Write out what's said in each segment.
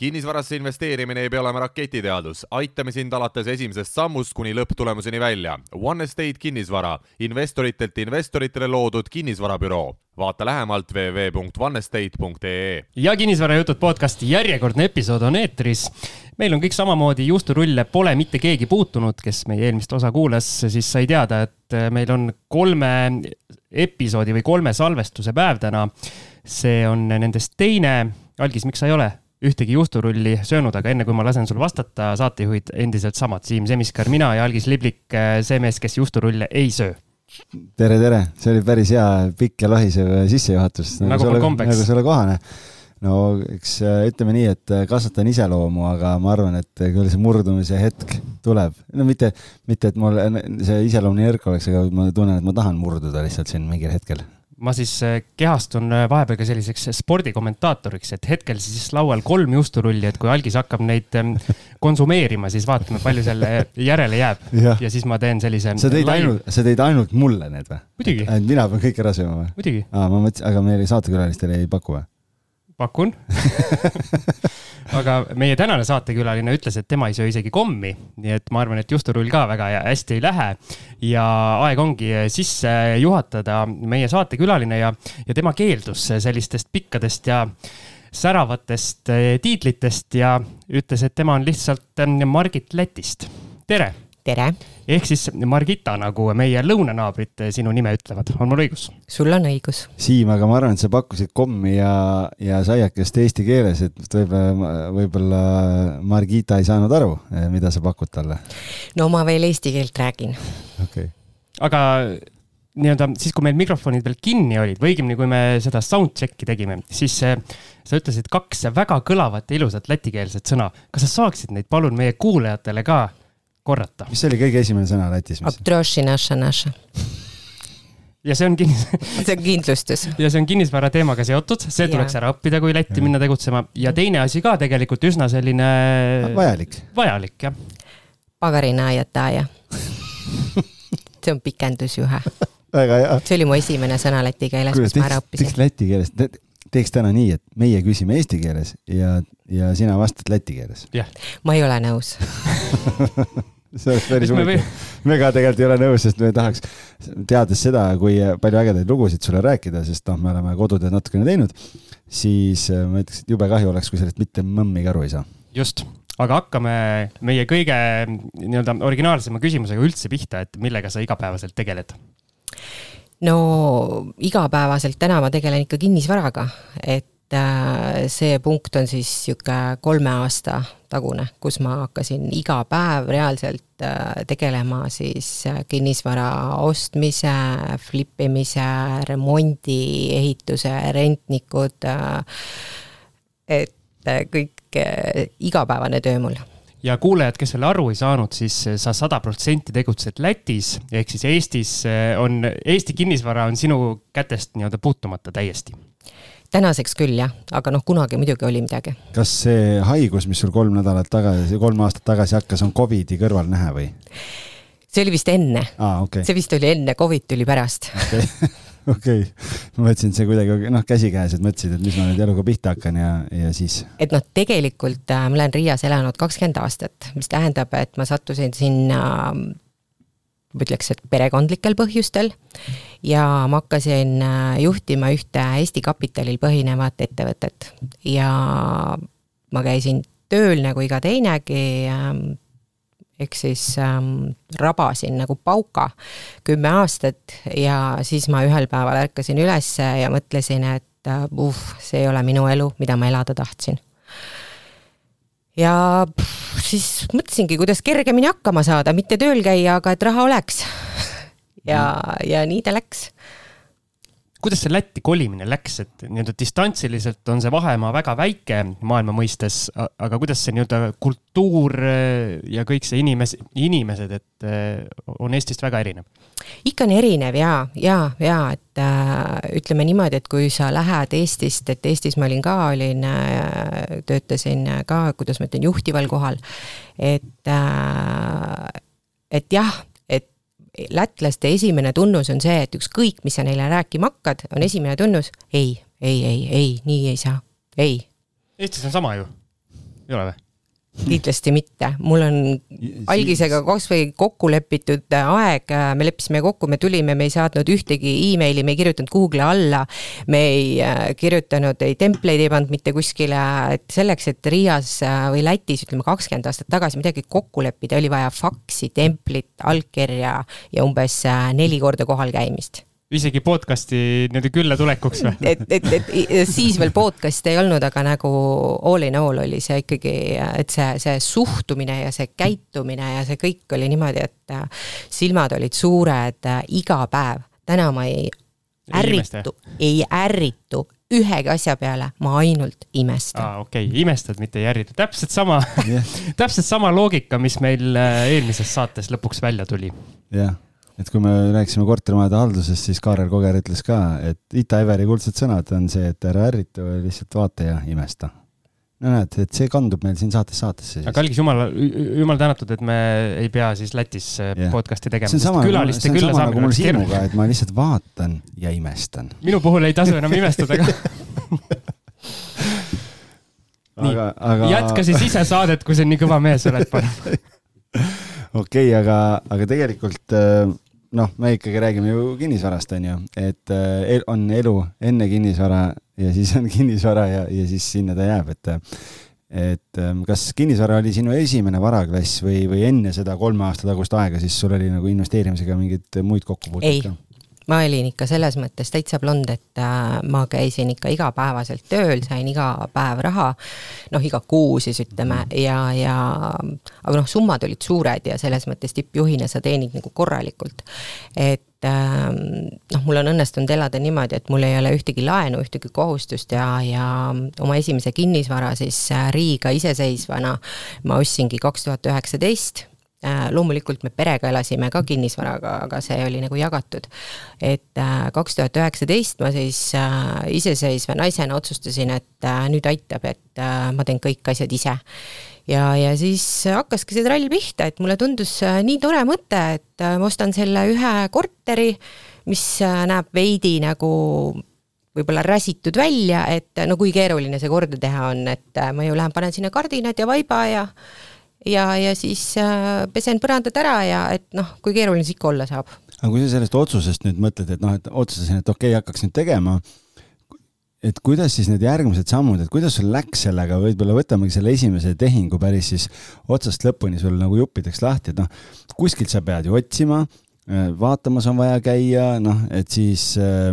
kinnisvarasse investeerimine ei pea olema raketiteadus, aitame sind alates esimesest sammust kuni lõpptulemuseni välja. One Estate kinnisvara, investoritelt investoritele loodud kinnisvarabüroo. vaata lähemalt www.onestate.ee. ja kinnisvarajutud podcasti järjekordne episood on eetris. meil on kõik samamoodi, juusturulle pole mitte keegi puutunud, kes meie eelmist osa kuulas, siis sai teada, et meil on kolme episoodi või kolme salvestuse päev täna. see on nendest teine. Algis, miks sa ei ole ühtegi juusturulli söönud, aga enne kui ma lasen sul vastata, saatejuhid endiselt samad, Siim Semiskar, mina ja Algis Liblik, see mees, kes juusturulle ei söö tere, tere, see oli päris hea pikk ja lohisev sissejuhatus. nagu, nagu sulle kombeks. nagu sulle kohane. no eks äh, ütleme nii, et äh, kasvatan iseloomu, aga ma arvan, et küll see murdumise hetk tuleb. no mitte, mitte, et mul see iseloom nii nõrk oleks, aga ma tunnen, et ma tahan murduda lihtsalt siin mingil hetkel ma siis äh, kehastun äh, vahepeal ka selliseks spordikommentaatoriks, et hetkel siis laual kolm juusturulli, et kui algis hakkab neid ähm, konsumeerima, siis vaatame, palju selle järele jääb. ja siis ma teen sellise. sa tõid ainult, sa tõid ainult mulle need või? muidugi. mina pean kõik ära sööma või? aa, ma mõtlesin, aga meile saatekülalistele ei paku või? Pakun aga meie tänane saatekülaline ütles, et tema ei söö isegi kommi, nii et ma arvan, et juusturull ka väga hästi ei lähe. ja aeg ongi sisse juhatada meie saatekülaline ja, ja tema keeldus sellistest pikkadest ja säravatest tiitlitest ja ütles, et tema on lihtsalt Margit Lätist. tere tere! ehk siis Margita, nagu meie lõunanaabrid sinu nime ütlevad, on mul õigus? sul on õigus. Siim, aga ma arvan, et sa pakkusid kommi ja, ja saiakest eesti keeles, et võib-olla, võib-olla Margita ei saanud aru, mida sa pakud talle. no ma veel eesti keelt räägin. okei okay.. aga nii-öelda siis, kui meil mikrofonid veel kinni olid või õigemini, kui me seda soundcheck'i tegime, siis sa ütlesid kaks väga kõlavat ja ilusat lätikeelset sõna. kas sa saaksid neid palun meie kuulajatele ka korrata. mis oli kõige esimene sõna Lätis? ja see on kinnis see on kindlustus. ja see on kinnisvara teemaga seotud, see tuleks ära õppida, kui Lätti ja. minna tegutsema ja teine asi ka tegelikult üsna selline. vajalik. vajalik, jah. pagarinajataja see on pikendusjuhe väga hea. see oli mu esimene sõna läti keeles, mis ma ära õppisin. teeks läti keeles, teeks täna nii, et meie küsime eesti keeles ja, ja sina vastad läti keeles. ma ei ole nõus see oleks päris huvitav. me ka tegelikult ei ole nõus, sest me tahaks, teades seda, kui palju ägedaid lugusid sulle rääkida, sest noh, me oleme kodutööd natukene teinud, siis äh, ma ütleks, et jube kahju oleks, kui sellest mitte mõmmigi aru ei saa. just, aga hakkame meie kõige nii-öelda originaalsema küsimusega üldse pihta, et millega sa igapäevaselt tegeled no igapäevaselt täna ma tegelen ikka kinnisvaraga, et see punkt on siis niisugune kolme aasta tagune, kus ma hakkasin iga päev reaalselt äh, tegelema siis äh, kinnisvara ostmise, flip imise, remondi, ehituse, rentnikud, et kõik igapäevane töö mul. Ja kuulajad, kes veel aru ei saanud, siis sa sada protsenti tegutsed Lätis ehk siis Eestis on, Eesti kinnisvara on sinu kätest nii-öelda puutumata täiesti tänaseks küll jah, aga noh, kunagi muidugi oli midagi. kas see haigus, mis sul kolm nädalat tagasi, kolm aastat tagasi hakkas, on Covidi kõrvalnähe või? see oli vist enne ah,. Okay. see vist oli enne, Covid tuli pärast okay. okei okay., ma mõtlesin, et see kuidagi noh, käsikäes, et mõtlesid, et mis ma nüüd eluga pihta hakkan ja, ja siis. et noh, tegelikult äh, ma olen Riias elanud kakskümmend aastat, mis tähendab, et ma sattusin sinna ma ütleks, et perekondlikel põhjustel. Ja ma hakkasin äh, juhtima ühte Eesti kapitalil põhinevat ettevõtet. Ja ma käisin tööl nagu iga teinegi ähm, ehk siis ähm, rabasin nagu pauka kümme aastat. Ja siis ma ühel päeval ärkasin üles ja mõtlesin, et uh, see ei ole minu elu, mida ma elada tahtsin. ja pff, siis mõtlesingi, kuidas kergemini hakkama saada, mitte tööl käia, aga et raha oleks. Ja, ja nii ta läks kuidas see Lätti kolimine läks, et nii-öelda distantsiliselt on see vahemaa väga väike maailma mõistes, aga kuidas see nii-öelda kultuur äh, ja kõik see inimes-, inimesed, et äh, on Eestist väga erinev? ikka on erinev ja, ja, ja et äh, ütleme niimoodi, et kui sa lähed Eestist, et Eestis ma olin ka, olin äh,, töötasin ka, kuidas ma ütlen, juhtival kohal, et äh, et jah lätlaste esimene tunnus on see, et ükskõik, mis sa neile rääkima hakkad, on esimene tunnus ei, ei, ei, ei, nii ei saa, ei. Eestis on sama ju ei ole või? Kindlasti mitte, mul on algisega kasvõi kokku lepitud aeg, me leppisime kokku, me tulime, me ei saatnud ühtegi emaili, me ei kirjutanud Google'i alla. me ei äh, kirjutanud, ei templeid ei pannud mitte kuskile, et selleks, et Riias äh, või Lätis ütleme kakskümmend aastat tagasi midagi kokku leppida, oli vaja faksi, templit, allkirja ja umbes äh, neli korda kohal käimist isegi podcast'i nii-öelda külla tulekuks või? et, et, et siis veel podcast'i ei olnud, aga nagu all in all oli see ikkagi, et see, see suhtumine ja see käitumine ja see kõik oli niimoodi, et silmad olid suured iga päev. täna ma ei ärritu, ei ärritu ühegi asja peale, ma ainult imestan. aa, okei okay., imestad, mitte ei ärritu, täpselt sama yeah. täpselt sama loogika, mis meil äh, eelmises saates lõpuks välja tuli. jah yeah et kui me rääkisime kortermajade haldusest, siis Kaarel Koger ütles ka, et Ita Everi kuldsed sõnad on see, et ära ärritu, lihtsalt vaata ja imesta. no näed, et see kandub meil siin saates saatesse. aga algis jumal, jumal tänatud, et me ei pea siis Lätis yeah. podcast'i tegema. see on sama, see on sama nagu mul sinuga, et ma lihtsalt vaatan ja imestan. minu puhul ei tasu enam imestada ka nii, aga... jätka siis ise saadet, kui sa nii kõva mees oled, palun okei okay,, aga, aga tegelikult äh, noh, me ikkagi räägime ju kinnisvarast, on ju, et äh, on elu enne kinnisvara ja siis on kinnisvara ja, ja siis sinna ta jääb, et et ähm, kas kinnisvara oli sinu esimene varaklass või, või enne seda kolme aasta tagust aega, siis sul oli nagu investeerimisega mingeid muid kokkupuuteid ka? Ma olin ikka selles mõttes täitsa blond, et äh, ma käisin ikka igapäevaselt tööl, sain iga päev raha, noh, iga kuu siis ütleme mhm. ja, ja aga noh, summad olid suured ja selles mõttes tippjuhina sa teenid nagu korralikult. et ähm, noh, mul on õnnestunud elada niimoodi, et mul ei ole ühtegi laenu, ühtegi kohustust ja, ja oma esimese kinnisvara siis äh, Riiga iseseisvana ma ostsingi kaks tuhat üheksateist loomulikult me perega elasime ka kinnisvaraga, aga see oli nagu jagatud. et äh, kaks tuhat üheksateist ma siis äh, iseseisva naisena otsustasin, et nüüd aitab, et ma teen kõik asjad ise. ja, ja siis hakkaski see trall pihta, et mulle tundus nii tore mõte, et ma ostan selle ühe korteri, mis näeb veidi nagu võib-olla räsitud välja, et no kui keeruline see korda teha on, et ma ju lähen panen sinna kardinad ja vaiba ja ja, ja siis äh, pesen põrandad ära ja et noh, kui keeruline see ikka olla saab. aga kui sa sellest otsusest nüüd mõtled, et noh, et otsustasin, et okei okay,, hakkaks nüüd tegema, et kuidas siis need järgmised sammud, et kuidas sul läks sellega, võib-olla võtamegi selle esimese tehingu päris siis otsast lõpuni sul nagu juppideks lahti, et noh, kuskilt sa pead ju otsima, äh, vaatamas on vaja käia, noh, et siis äh,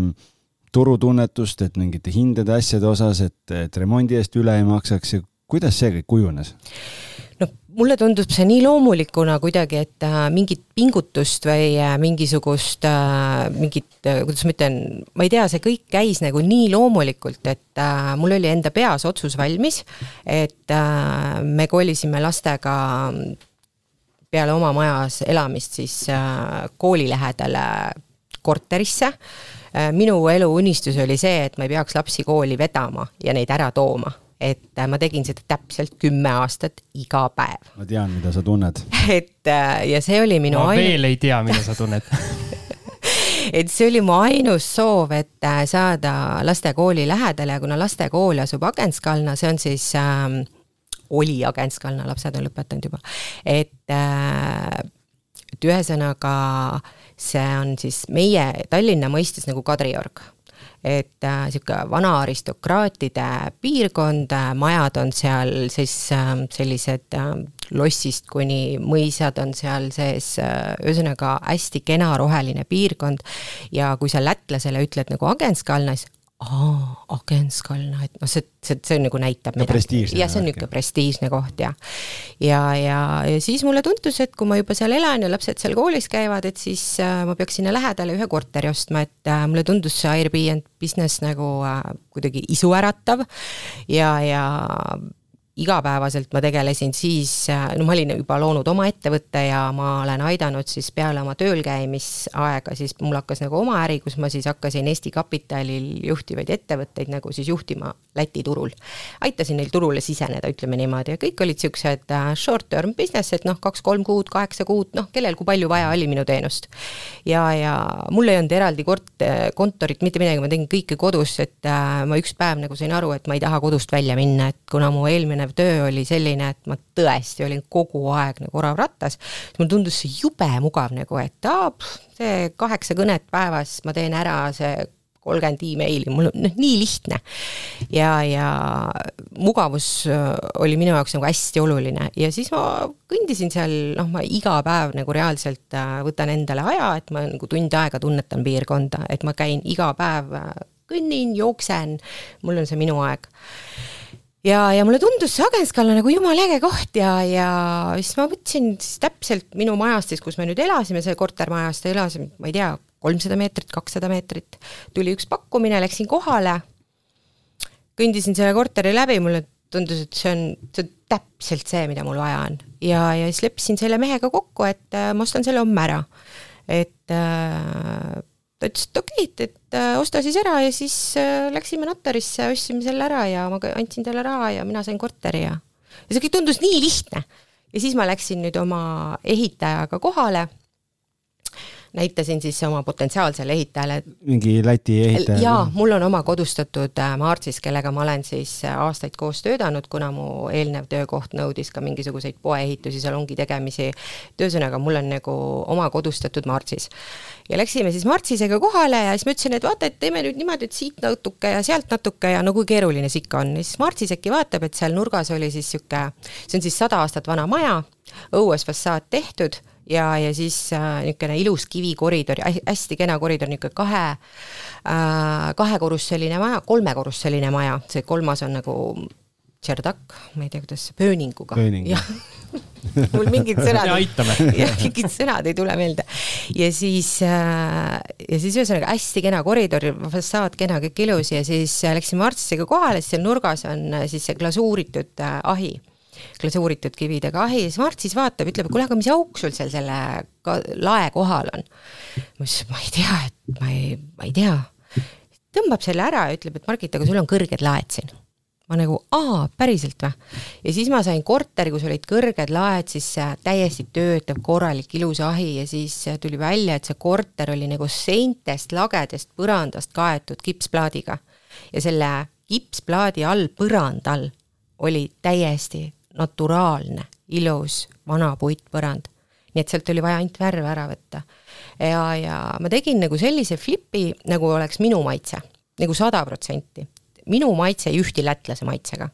turutunnetust, et mingite hindade, asjade osas, et, et remondi eest üle ei maksaks ja kuidas see kõik kujunes? Mulle tundub see nii loomulikuna kuidagi, et äh, mingit pingutust või äh, mingisugust äh, mingit, kuidas ma ütlen, ma ei tea, see kõik käis nagu nii loomulikult, et mul oli enda peas otsus valmis, et me kolisime lastega peale oma majas elamist siis kooli lähedale korterisse. Minu elu unistus oli see, et ma ei peaks lapsi kooli vedama ja neid ära tooma et äh, ma tegin seda täpselt kümme aastat iga päev. ma tean, mida sa tunned. et äh, ja see oli minu ma ainu... veel ei tea, mida sa tunned et see oli mu ainus soov, et äh, saada lastekooli lähedale ja kuna lastekool asub Agenskalna, see on siis ähm,, oli Agenskalna, lapsed on lõpetanud juba, et äh, et ühesõnaga see on siis meie Tallinna mõistes nagu Kadriorg et niisugune äh, vana aristokraatide piirkond, äh, majad on seal siis äh, sellised lossist kuni mõisad on seal sees, ühesõnaga hästi kena roheline piirkond. Ja kui sa lätlasele ütled nagu Agenskalnas, aa, Agenskalna, et noh, see, see, see nagu näitab no, midagi. ja see on niisugune prestiižne koht ja ja, ja, ja siis mulle tundus, et kui ma juba seal elan ja lapsed seal koolis käivad, et siis äh, ma peaks sinna lähedale ühe korteri ostma, et äh, mulle tundus see Airbnb business nagu äh, kuidagi isuäratav. Ja, ja igapäevaselt ma tegelesin siis, no ma olin juba loonud oma ettevõtte ja ma olen aidanud siis peale oma tööl käimisaega, siis mul hakkas nagu oma äri, kus ma siis hakkasin Eesti Kapitalil juhtivaid ettevõtteid nagu siis juhtima Läti turul. aitasin neil turule siseneda, ütleme niimoodi, ja kõik olid siuksed äh, short-term business, et noh, kaks-kolm kuud, kaheksa kuud, noh, kellel kui palju vaja oli minu teenust. ja, ja mul ei olnud eraldi kort-, kontorit, mitte midagi, ma tegin kõike kodus, et äh, ma üks päev nagu sain aru, et ma ei taha kodust välja minna, et kuna mu eelmine eelnev töö oli selline, et ma tõesti olin kogu aeg nagu orav rattas, mulle tundus see jube mugav nagu, et aa, see kaheksa kõnet päevas ma teen ära, see kolmkümmend emaili, mul on noh, nii lihtne. ja, ja mugavus äh, oli minu jaoks nagu hästi oluline. Ja siis ma kõndisin seal, noh, ma iga päev nagu reaalselt äh, võtan endale aja, et ma nagu tund aega tunnetan piirkonda, et ma käin iga päev, äh, kõnnin, jooksen, mul on see minu aeg ja, ja mulle tundus see Agenskalla nagu jumala äge koht ja, ja siis ma mõtlesin siis täpselt minu majast siis, kus me nüüd elasime, see kortermajast elasime, ma ei tea, kolmsada meetrit, kakssada meetrit, tuli üks pakkumine, läksin kohale, kõndisin selle korteri läbi, mulle tundus, et see on, see on täpselt see, mida mul vaja on. ja, ja siis leppisin selle mehega kokku, et äh, ma ostan selle homme ära. et äh, ta ütles, et okei okay,, et äh, osta siis ära ja siis äh, läksime notarisse, ostsime selle ära ja ma andsin talle raha ja mina sain korteri ja ja see kõik tundus nii lihtne. ja siis ma läksin nüüd oma ehitajaga kohale näitasin siis oma potentsiaalsele ehitajale. mingi Läti ehitaja? jaa, mul on oma kodustatud äh, Maartsis, kellega ma olen siis äh, aastaid koos töötanud, kuna mu eelnev töökoht nõudis ka mingisuguseid poeehitusi, salongi tegemisi. ühesõnaga, mul on nagu oma kodustatud Maartsis. ja läksime siis Martsisega kohale ja siis ma ütlesin, et vaata, et teeme nüüd niimoodi, et siit natuke ja sealt natuke ja no kui keeruline see ikka on. ja siis Martsis äkki vaatab, et seal nurgas oli siis niisugune, see on siis sada aastat vana maja, õues fassaad tehtud ja, ja siis äh, niisugune ilus kivikoridor, hästi kena koridor, niisugune kahe äh,, kahekorruseline maja, kolmekorruseline maja, see kolmas on nagu tšerdak, ma ei tea, kuidas, pööninguga. jah. Mul mingid sõnad jah, mingid sõnad ei tule meelde. ja siis äh,, ja siis ühesõnaga hästi kena koridor, fassaad kena, kõik ilus ja siis läksime arstiga kohale, siis seal nurgas on siis see glasuuritud ahi glasuuritud kividega ahi ja siis Mart siis vaatab, ütleb, kuule, aga mis auk sul seal selle lae kohal on? ma ütlesin, ma ei tea, et ma ei, ma ei tea. tõmbab selle ära ja ütleb, et Margit, aga sul on kõrged laed siin ma nagu, aa, päriselt või? ja siis ma sain korteri, kus olid kõrged laed, siis täiesti töötav, korralik, ilus ahi ja siis tuli välja, et see korter oli nagu seintest, lagedest põrandast kaetud kipsplaadiga. ja selle kipsplaadi all, põranda all, oli täiesti naturaalne, ilus, vana puitpõrand. nii et sealt oli vaja ainult värve ära võtta. ja, ja ma tegin nagu sellise flipi, nagu oleks minu maitse, nagu sada protsenti. minu maitse ei ühti lätlase maitsega.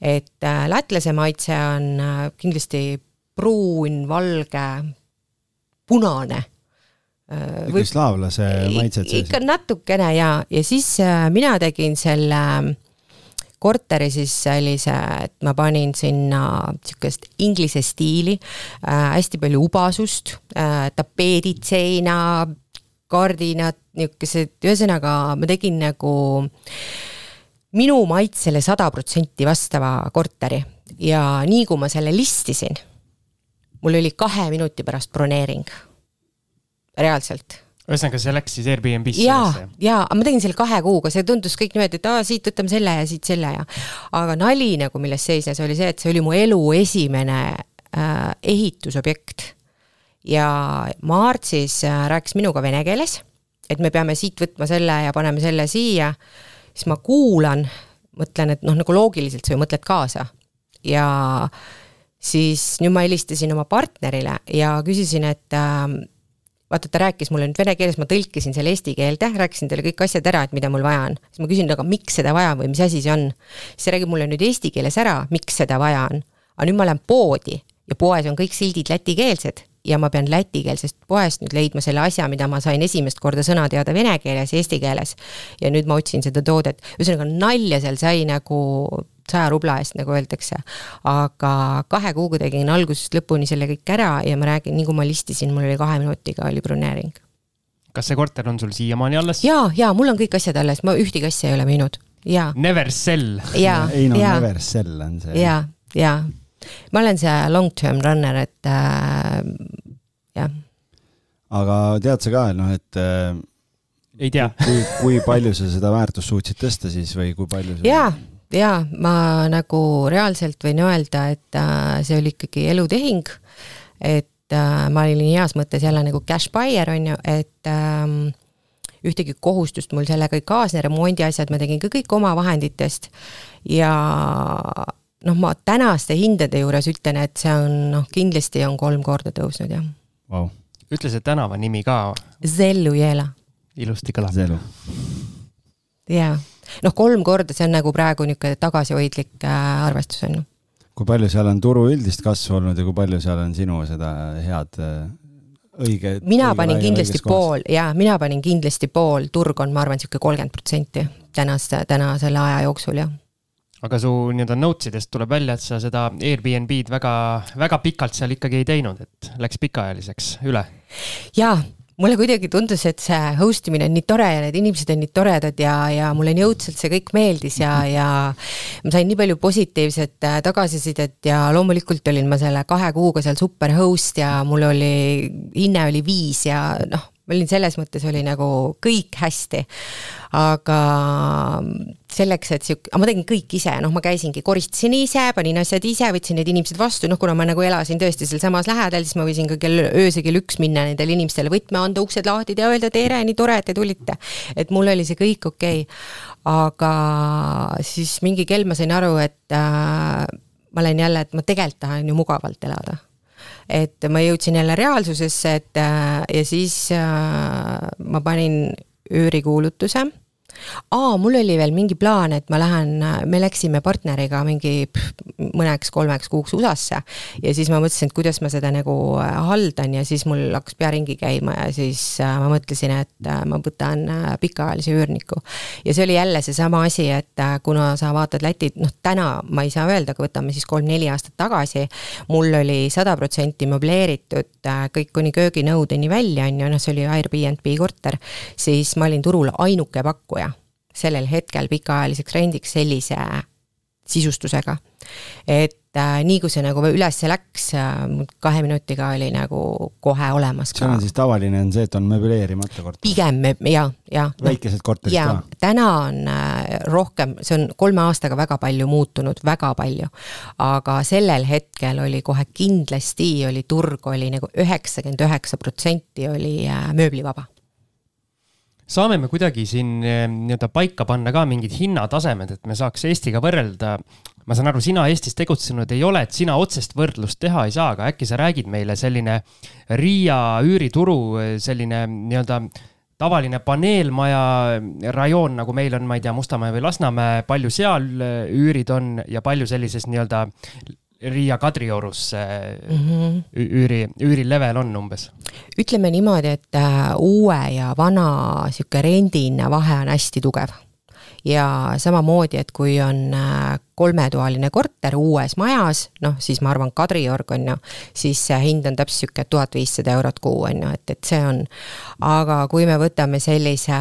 et äh, lätlase maitse on äh, kindlasti pruun, valge, punane äh, ikka slaavlase maitset sees? ikka natukene ja, ja siis äh, mina tegin selle korteri siis sellise, et ma panin sinna niisugust inglise stiili äh,, hästi palju ubasust äh,, tapeedid seina, kardinad, niisugused, ühesõnaga ma tegin nagu minu maitsele sada protsenti vastava korteri. Ja nii kui ma selle listisin, mul oli kahe minuti pärast broneering. reaalselt ühesõnaga, see läks siis Airbnb-sse? jaa, jaa, ma tegin selle kahe kuuga, see tundus kõik niimoodi, et aa, siit võtame selle ja siit selle ja aga nali nagu, milles seisnes, oli see, et see oli mu elu esimene äh, ehitusobjekt. ja Maart siis äh, rääkis minuga vene keeles, et me peame siit võtma selle ja paneme selle siia, siis ma kuulan, mõtlen, et noh, nagu loogiliselt sa ju mõtled kaasa ja siis nüüd ma helistasin oma partnerile ja küsisin, et äh, vaata, ta rääkis mulle nüüd vene keeles, ma tõlkisin selle eesti keelde, rääkisin talle kõik asjad ära, et mida mul vaja on. siis ma küsin, aga miks seda vaja või mis asi see on? siis ta räägib mulle nüüd eesti keeles ära, miks seda vaja on. aga nüüd ma lähen poodi ja poes on kõik sildid lätikeelsed ja ma pean lätikeelsest poest nüüd leidma selle asja, mida ma sain esimest korda sõna teada vene keeles ja eesti keeles. ja nüüd ma otsin seda toodet, ühesõnaga nalja seal sai nagu saja rubla eest, nagu öeldakse. aga kahe kuuga tegin algusest lõpuni selle kõik ära ja ma räägin, nii kui ma listisin, mul oli kahe minutiga oli broneering. kas see korter on sul siiamaani alles? ja, ja mul on kõik asjad alles, ma ühtegi asja ei ole müünud, ja. Never sell. ja, Eino ja. Never sell on see. ja, ja ma olen see long-term runner, et äh, jah. aga tead sa ka, noh, et äh, ei tea kui, kui palju sa seda väärtust suutsid tõsta siis või kui palju sa... jaa, jaa, ma nagu reaalselt võin öelda, et äh, see oli ikkagi elutehing, et äh, ma olin heas mõttes jälle nagu cash buyer, on ju, et ähm, ühtegi kohustust mul sellega ei kaasne, remondiasjad ma tegin ka kõik oma vahenditest ja noh, ma tänaste hindade juures ütlen, et see on noh, kindlasti on kolm korda tõusnud jah wow.. ütle see tänava nimi ka. Zellujela. ilusti kõlab. Zellu. jaa, noh, kolm korda, see on nagu praegu niisugune tagasihoidlik äh, arvestus on ju. kui palju seal on turu üldist kasvu olnud ja kui palju seal on sinu seda head äh, õige. mina panin kindlasti pool ja mina panin kindlasti pool, turg on, ma arvan, niisugune kolmkümmend protsenti tänast, täna selle aja jooksul, jah aga su nii-öelda notes idest tuleb välja, et sa seda Airbnb-d väga, väga pikalt seal ikkagi ei teinud, et läks pikaajaliseks üle. jaa, mulle kuidagi tundus, et see host imine on nii tore ja need inimesed on nii toredad ja, ja mulle nii õudselt see kõik meeldis ja, ja ma sain nii palju positiivset äh, tagasisidet ja loomulikult olin ma selle kahe kuuga seal super host ja mul oli, hinne oli viis ja noh, ma olin selles mõttes oli nagu kõik hästi. aga selleks, et sihuke, ma tegin kõik ise, noh, ma käisingi, koristasin ise, panin asjad ise, võtsin need inimesed vastu, noh, kuna ma nagu elasin tõesti sealsamas lähedal, siis ma võisin ka kell, öösel kell üks minna nendele inimestele võtme anda, uksed lahti ja öelda tere, nii tore, et te tulite. et mul oli see kõik okei okay.. aga siis mingi kell ma sain aru, et äh, ma olen jälle, et ma tegelikult tahan ju mugavalt elada et ma jõudsin jälle reaalsusesse, et äh, ja siis äh, ma panin üürikuulutuse aa, mul oli veel mingi plaan, et ma lähen, me läksime partneriga mingi mõneks-kolmeks kuuks USA-sse ja siis ma mõtlesin, et kuidas ma seda nagu äh, haldan ja siis mul hakkas pea ringi käima ja siis äh, ma mõtlesin, et äh, ma võtan pikaajalise üürniku. ja see oli jälle seesama asi, et kuna sa vaatad Lätit, noh täna ma ei saa öelda, aga võtame siis kolm-neli aastat tagasi, mul oli sada protsenti möbleeritud kõik kuni kööginõudeni välja, on ju, noh, see oli Airbnb korter, siis ma olin turul ainuke pakkuja sellel hetkel pikaajaliseks rendiks sellise sisustusega. et äh, nii kui see nagu üles läks äh,, kahe minutiga oli nagu kohe olemas see on siis tavaline on see, et on möbleerimata korter? pigem ja, ja. väikesed korterid ja, ka? täna on äh, rohkem, see on kolme aastaga väga palju muutunud, väga palju. aga sellel hetkel oli kohe kindlasti oli turg oli nagu üheksakümmend üheksa protsenti oli äh, mööblivaba saame me kuidagi siin eh, nii-öelda paika panna ka mingid hinnatasemed, et me saaks Eestiga võrrelda. ma saan aru, sina Eestis tegutsenud ei ole, et sina otsest võrdlust teha ei saa, aga äkki sa räägid meile selline Riia üürituru eh, selline nii-öelda tavaline paneelmaja rajoon, nagu meil on, ma ei tea, Mustamäe või Lasnamäe, palju seal eh, üürid on ja palju sellises nii-öelda Riia Kadriorus mm -hmm. üüri, üürilevel on umbes? ütleme niimoodi, et äh, uue ja vana sihuke rendihinna vahe on hästi tugev. ja samamoodi, et kui on äh, kolmetoaline korter uues majas, noh siis ma arvan, Kadriorg on ju, siis see hind on täpselt sihuke tuhat viissada eurot kuu on ju, et, et see on. aga kui me võtame sellise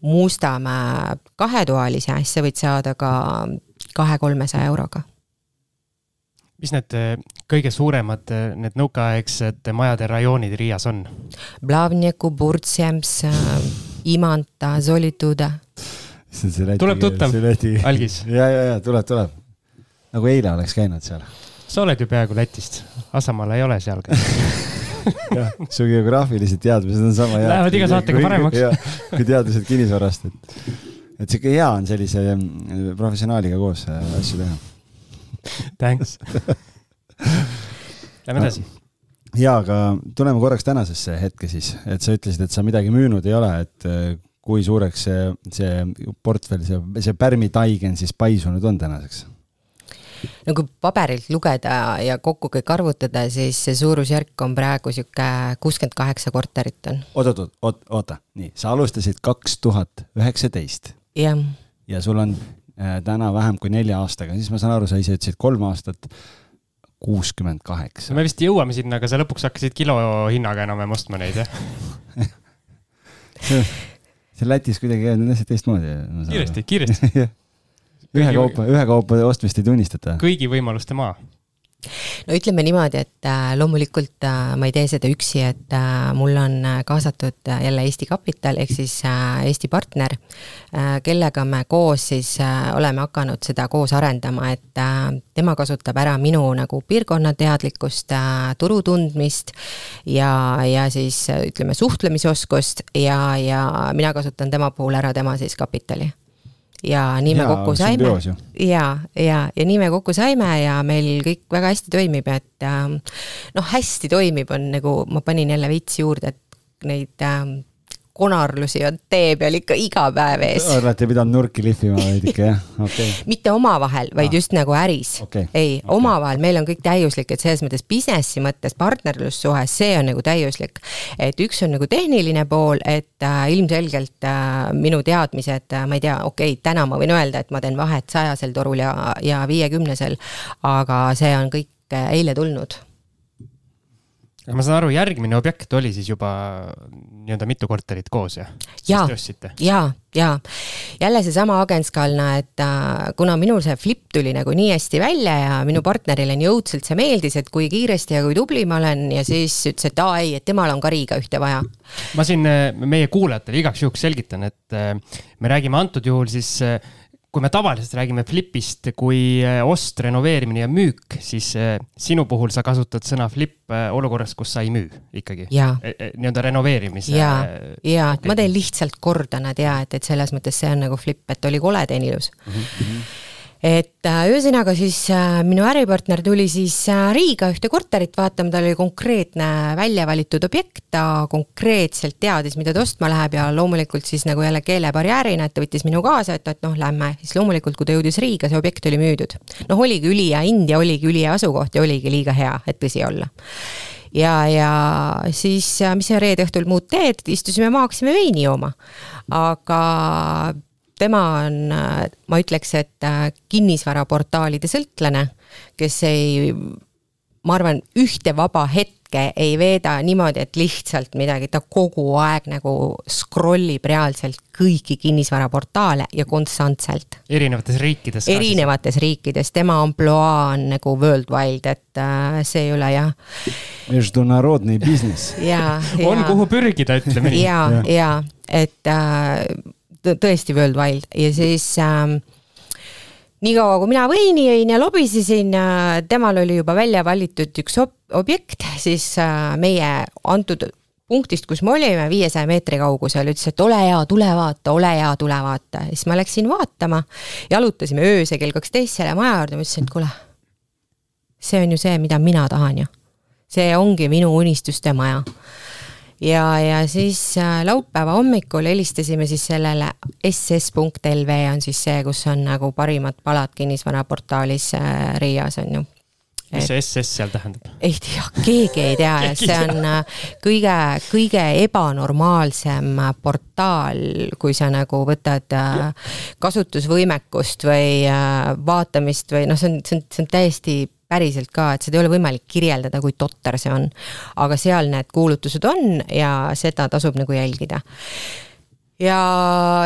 Mustamäe kahetoalise, siis sa võid saada ka kahe-kolmesaja euroga mis need eh, kõige suuremad, eh, need nõukaaegsed majade rajoonid Riias on? Äh, Imanta, Solituda. tuleb tuttav, algis? ja, ja, ja tuleb, tuleb. nagu eile oleks käinud seal. sa oled ju peaaegu Lätist, Asamaal ei ole seal jah, su geograafilised teadmised on sama head. Lähevad iga saatega paremaks. kui teadmised kinnisvarast, et, et sihuke hea on sellise mm, professionaaliga koos äh, asju teha Thanks Lähme edasi. ja, aga tuleme korraks tänasesse hetke siis, et sa ütlesid, et sa midagi müünud ei ole, et eh, kui suureks see, see portfell, see, see pärmitaigen siis paisunud on tänaseks? no kui paberilt lugeda ja kokku kõik arvutada, siis see suurusjärk on praegu sihuke kuuskümmend kaheksa korterit on. oot, oot, oot, oota, nii, sa alustasid kaks tuhat üheksateist. jah. ja sul on Äh, täna vähem kui nelja aastaga, siis ma saan aru, sa ise ütlesid kolm aastat, kuuskümmend kaheksa. me vist jõuame sinna, aga sa lõpuks hakkasid kilohinnaga enam-vähem ostma neid, jah see, Lätis kuidagi need asjad teistmoodi. kiiresti, kiiresti ühekaupa, ühekaupa ostmist ei tunnistata. kõigi võimaluste maa no ütleme niimoodi, et äh, loomulikult äh, ma ei tee seda üksi, et äh, mul on kaasatud jälle Eesti Kapital ehk siis Eesti partner, kellega me koos siis oleme hakanud seda koos arendama, et tema kasutab ära minu nagu piirkonna teadlikkust, turu tundmist ja, ja siis ütleme, suhtlemisoskust ja, ja mina kasutan tema puhul ära tema siis kapitali ja nii me kokku saime. ja, ja, ja nii me kokku saime ja meil kõik väga hästi toimib, et ähm, noh, hästi toimib, on nagu, ma panin jälle veits juurde, et neid ähm, konarlusi on tee peal ikka iga päev ees. olete pidanud nurki lihvima veidike, jah? okei okay.. mitte omavahel, vaid ah. just nagu äris okay.. ei okay., omavahel meil on kõik täiuslik, et selles mõttes businessi mõttes partnerlussuhe, see on nagu täiuslik. et üks on nagu tehniline pool, et äh, ilmselgelt äh, minu teadmised äh,, ma ei tea, okei okay,, täna ma võin öelda, et ma teen vahet sajasel torul ja, ja viiekümnesel, aga see on kõik äh, eile tulnud ma saan aru, järgmine objekt oli siis juba nii-öelda mitu korterit koos ja? ja, ja, ja jälle seesama Agentskalna, et äh, kuna minul see flip tuli nagu nii hästi välja ja minu partnerile nii õudselt see meeldis, et kui kiiresti ja kui tubli ma olen ja siis ütles, et aa ei, et temal on ka Riiga ühte vaja. ma siin äh, meie kuulajatele igaks juhuks selgitan, et äh, me räägime antud juhul siis äh, kui me tavaliselt räägime flipist kui äh, ost, renoveerimine ja müük, siis äh, sinu puhul sa kasutad sõna flip äh, olukorras, kus sa ei müü ikkagi. E, e, nii-öelda renoveerimise. ja, ja okay. ma teen lihtsalt korda nad ja et, et selles mõttes see on nagu flip, et oli kole teen ilus mm. -hmm et äh, ühesõnaga siis äh, minu äripartner tuli siis äh, Riiga ühte korterit vaatama, tal oli konkreetne välja valitud objekt, ta konkreetselt teadis, mida ta ostma läheb ja loomulikult siis nagu jälle keelebarjäärina, et ta võttis minu kaasa, et, et noh, lähme, siis loomulikult, kui ta jõudis Riiga, see objekt oli müüdud. noh, oligi ülihea hind ja oligi ülihea asukoht ja oligi liiga hea, et tõsi olla ja, ja siis, mis sa reede õhtul muud teed, istusime maha, hakkasime veini jooma. aga tema on, ma ütleks, et äh, kinnisvaraportaalide sõltlane, kes ei, ma arvan, ühte vaba hetke ei veeda niimoodi, et lihtsalt midagi, ta kogu aeg nagu scroll ib reaalselt kõiki kinnisvaraportaale ja konstantselt. erinevates riikides. erinevates riikides, tema ampluaa on nagu worldwide, et äh, see ei ole jah. Международный бизнес. on kuhu pürgida, ütleme nii. ja, ja, ja, et äh, tõesti worldwide ja siis ähm, niikaua kui mina veini jõin ja lobisesin äh,, temal oli juba välja valitud üks ob objekt, siis äh, meie antud punktist, kus me olime, viiesaja meetri kaugusel, ütles, et ole hea, tule vaata, ole hea, tule vaata. siis ma läksin vaatama, jalutasime öösel kell kaksteist selle maja juurde, ma ütlesin, et kuule, see on ju see, mida mina tahan ju. see ongi minu unistuste maja ja, ja siis äh, laupäeva hommikul helistasime siis sellele ss.lv on siis see, kus on nagu parimad palad kinnisvaraportaalis äh, Riias on ju mis see SS seal tähendab? ei tea, keegi ei tea ja see on äh, kõige, kõige ebanormaalsem portaal, kui sa nagu võtad kasutusvõimekust või vaatamist või noh, see on, see on, see on täiesti päriselt ka, et seda ei ole võimalik kirjeldada, kui totter see on. aga seal need kuulutused on ja seda tasub nagu jälgida. Ja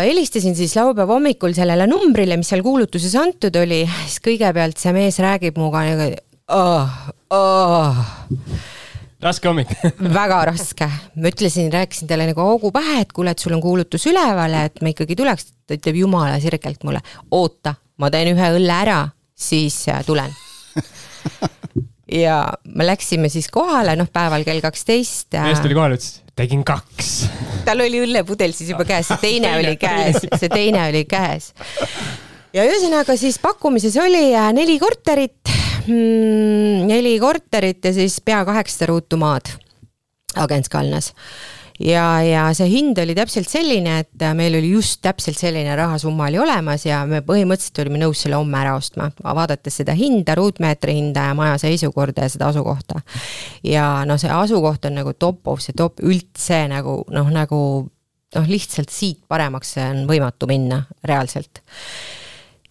helistasin siis laupäeva hommikul sellele numbrile, mis seal kuulutuses antud oli, siis kõigepealt see mees räägib minuga nagu oh, oh. raske hommik. Väga raske, ma ütlesin, rääkisin talle nagu hoogu pähe, et kuule, et sul on kuulutus üleval et me ikkagi tuleks, ta ütleb jumala sirgelt mulle, oota, ma teen ühe õlle ära, siis äh, tulen ja me läksime siis kohale, noh, päeval kell kaksteist. mees tuli kohale, ütles, tegin kaks. tal oli õllepudel siis juba käes, see teine oli käes, see teine oli käes. ja ühesõnaga siis pakkumises oli äh, neli korterit mm,, neli korterit ja siis pea kaheksasada ruutu maad Agentskalnas ja, ja see hind oli täpselt selline, et meil oli just täpselt selline rahasumma oli olemas ja me põhimõtteliselt olime nõus selle homme ära ostma, vaadates seda hinda, ruutmeetri hinda ja maja seisukorda ja seda asukohta. ja noh, see asukoht on nagu top of the top üldse nagu noh, nagu noh, lihtsalt siit paremaks on võimatu minna reaalselt.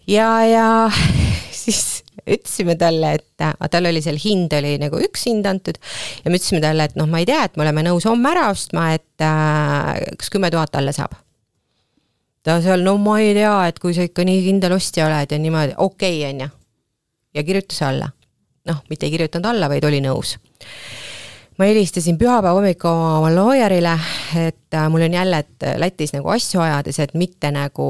ja, ja siis ütlesime talle, et äh, tal oli seal hind oli nagu üks hind antud ja me ütlesime talle, et noh, ma ei tea, et me oleme nõus homme ära ostma, et äh, kas kümme tuhat alla saab. ta seal, no ma ei tea, et kui sa ikka nii kindel ostja oled ja niimoodi, okei okay,, on ju. ja kirjutas alla. noh, mitte ei kirjutanud alla, vaid oli nõus ma helistasin pühapäeva hommikul oma lawyerile, et äh, mul on jälle, et Lätis nagu asju ajades, et mitte nagu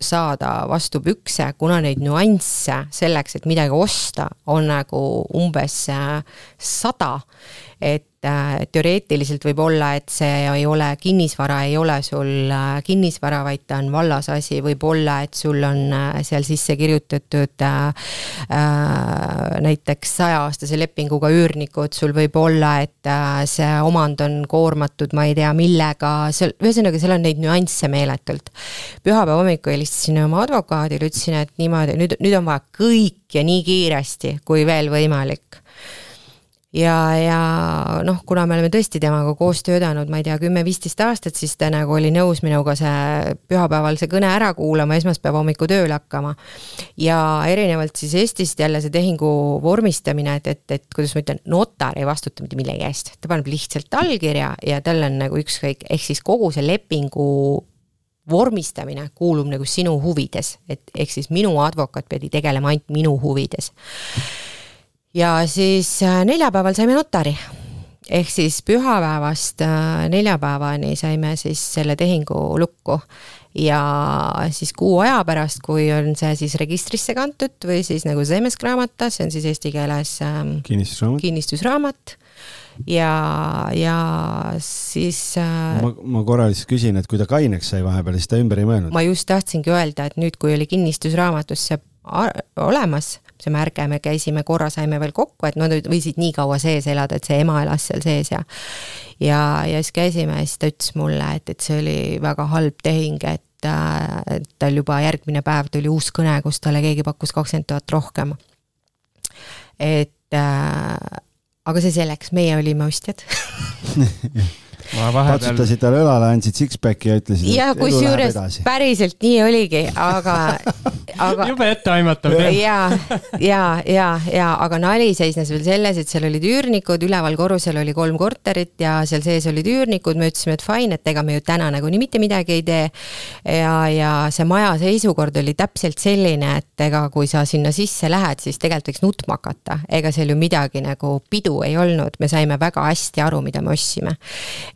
saada vastu pükse, kuna neid nüansse selleks, et midagi osta, on nagu umbes äh, sada. et äh, teoreetiliselt võib olla, et see ei ole kinnisvara, ei ole sul äh, kinnisvara, vaid ta on vallasasi, võib olla, et sul on äh, seal sisse kirjutatud äh, näiteks sajaaastase lepinguga üürnikud, sul võib olla, et see omand on koormatud, ma ei tea, millega, seal, ühesõnaga, seal on neid nüansse meeletult. pühapäeva hommikul helistasin oma advokaadile, ütlesin, et niimoodi, nüüd, nüüd on vaja kõik ja nii kiiresti kui veel võimalik ja, ja noh, kuna me oleme tõesti temaga koos töötanud, ma ei tea, kümme-viisteist aastat, siis ta nagu oli nõus minuga see pühapäeval see kõne ära kuulama, esmaspäeva hommikul tööle hakkama. ja erinevalt siis Eestist jälle see tehingu vormistamine, et, et, et kuidas ma ütlen, notar ei vastuta mitte millegi eest, ta paneb lihtsalt allkirja ja tal on nagu ükskõik, ehk siis kogu see lepingu vormistamine kuulub nagu sinu huvides, et ehk siis minu advokaat pidi tegelema ainult minu huvides ja siis äh, neljapäeval saime notari. ehk siis pühapäevast äh, neljapäevani saime siis selle tehingu lukku ja siis kuu aja pärast, kui on see siis registrisse kantud või siis nagu Zemeskraamata, see on siis eesti keeles ähm, kinnistusraamat, kinnistusraamat ja, ja siis äh,. ma, ma korra lihtsalt küsin, et kui ta kaineks sai vahepeal, siis ta ümber ei mõelnud? ma just tahtsingi öelda, et nüüd, kui oli kinnistusraamatus see olemas, see märge, me käisime korra, saime veel kokku, et nad võisid nii kaua sees elada, et see ema elas seal sees ja ja, ja siis käisime ja siis ta ütles mulle, et, et see oli väga halb tehing, et äh, tal juba järgmine päev tuli uus kõne, kus talle keegi pakkus kakskümmend tuhat rohkem. et äh, aga see selleks, meie olime ostjad vahepeal... patsutasid talle õlale, andsid six-pack'i ja ütlesid. ja kusjuures päriselt nii oligi, aga, aga. jube etteaimatav. ja, ja, ja, ja aga nali seisnes veel selles, et seal olid üürnikud, üleval korrusel oli kolm korterit ja seal sees olid üürnikud, me ütlesime, et fine, et ega me ju täna nagunii mitte midagi ei tee. ja, ja see maja seisukord oli täpselt selline, et ega kui sa sinna sisse lähed, siis tegelikult võiks nutma hakata, ega seal ju midagi nagu pidu ei olnud, me saime väga hästi aru, mida me ostsime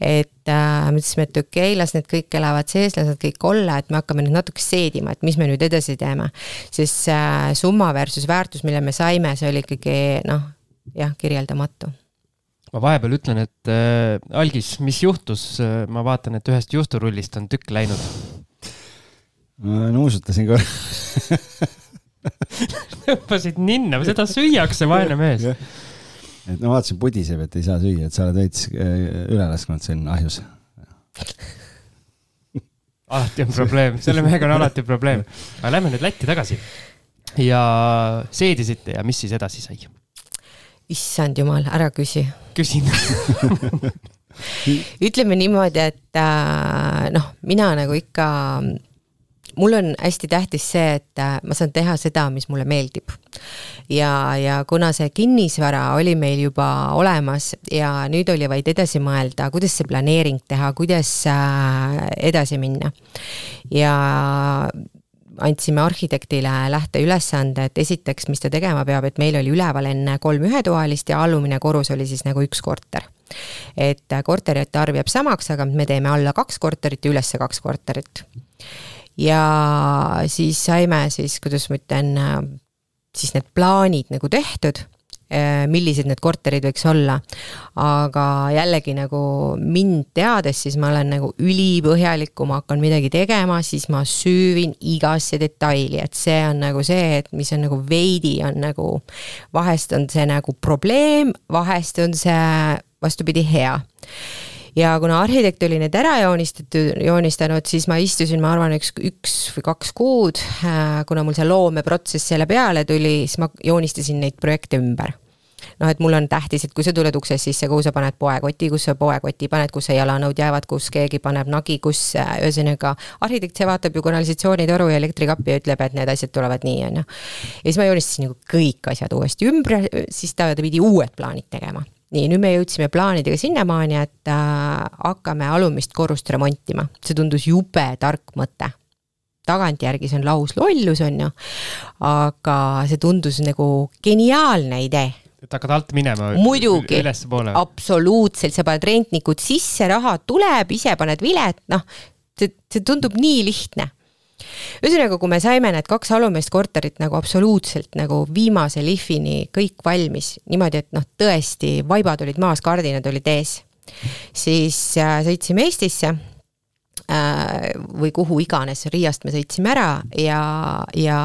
et äh, mõtlesime, et okei okay,, las need kõik elavad sees, las nad kõik olla, et me hakkame nüüd natuke seedima, et mis me nüüd edasi teeme. siis äh, summa versus väärtus, mille me saime, see oli ikkagi noh, jah, kirjeldamatu. Ma vahepeal ütlen, et äh, Algis, mis juhtus, ma vaatan, et ühest juusturullist on tükk läinud. ma nuusutasin korra. Hüppasid ninna, seda süüakse, vaene mees et no vaatasin, pudiseb, et ei saa süüa, et sa oled veits äh, üle lasknud siin ahjus. alati on probleem, selle mehega on alati probleem. aga lähme nüüd Lätti tagasi. ja seedisite ja mis siis edasi sai? issand jumal, ära küsi. küsin ütleme niimoodi, et äh, noh, mina nagu ikka mul on hästi tähtis see, et äh, ma saan teha seda, mis mulle meeldib. ja, ja kuna see kinnisvara oli meil juba olemas ja nüüd oli vaid edasi mõelda, kuidas see planeering teha, kuidas äh, edasi minna. ja andsime arhitektile lähteülesande, et esiteks, mis ta tegema peab, et meil oli üleval enne kolm ühetoalist ja alumine korrus oli siis nagu üks korter. et korterite arv jääb samaks, aga me teeme alla kaks korterit ja ülesse kaks korterit ja siis saime siis, kuidas ma ütlen, siis need plaanid nagu tehtud, eh, millised need korterid võiks olla. aga jällegi nagu mind teades, siis ma olen nagu ülipõhjalik, kui ma hakkan midagi tegema, siis ma süüvin igasse detaili, et see on nagu see, et mis on nagu veidi on nagu, vahest on see nagu probleem, vahest on see vastupidi hea ja kuna arhitekt oli need ära joonistatud, joonistanud, siis ma istusin, ma arvan, üks, üks või kaks kuud, äh, kuna mul see loomeprotsess selle peale tuli, siis ma joonistasin neid projekte ümber noh, et mul on tähtis, et kui sa tuled uksest sisse, kuhu sa paned poekoti, kus sa poekoti paned, kus sa jalanõud jäävad, kus keegi paneb nagi, kus äh, ühesõnaga arhitekt, see vaatab ju kanalisatsioonitoru ja elektrikappi ja ütleb, et need asjad tulevad nii, on ju. ja siis ma joonistasin nagu kõik asjad uuesti ümber, siis ta, pidi uued plaanid tegema nii, nüüd me jõudsime plaanidega sinnamaani, et äh, hakkame alumist korrust remontima, see tundus jube tark mõte. tagantjärgi see on lauslollus, on ju, aga see tundus nagu geniaalne idee. Et hakkad alt minema muidugi, absoluutselt, sa paned rentnikud sisse, raha tuleb, ise paned vilet, noh, see, see tundub nii lihtne ühesõnaga, kui me saime need kaks alumist korterit nagu absoluutselt nagu viimase lihvini kõik valmis, niimoodi, et noh, tõesti, vaibad olid maas, kardinad olid ees, siis äh, sõitsime Eestisse äh, või kuhu iganes, Riiast me sõitsime ära ja, ja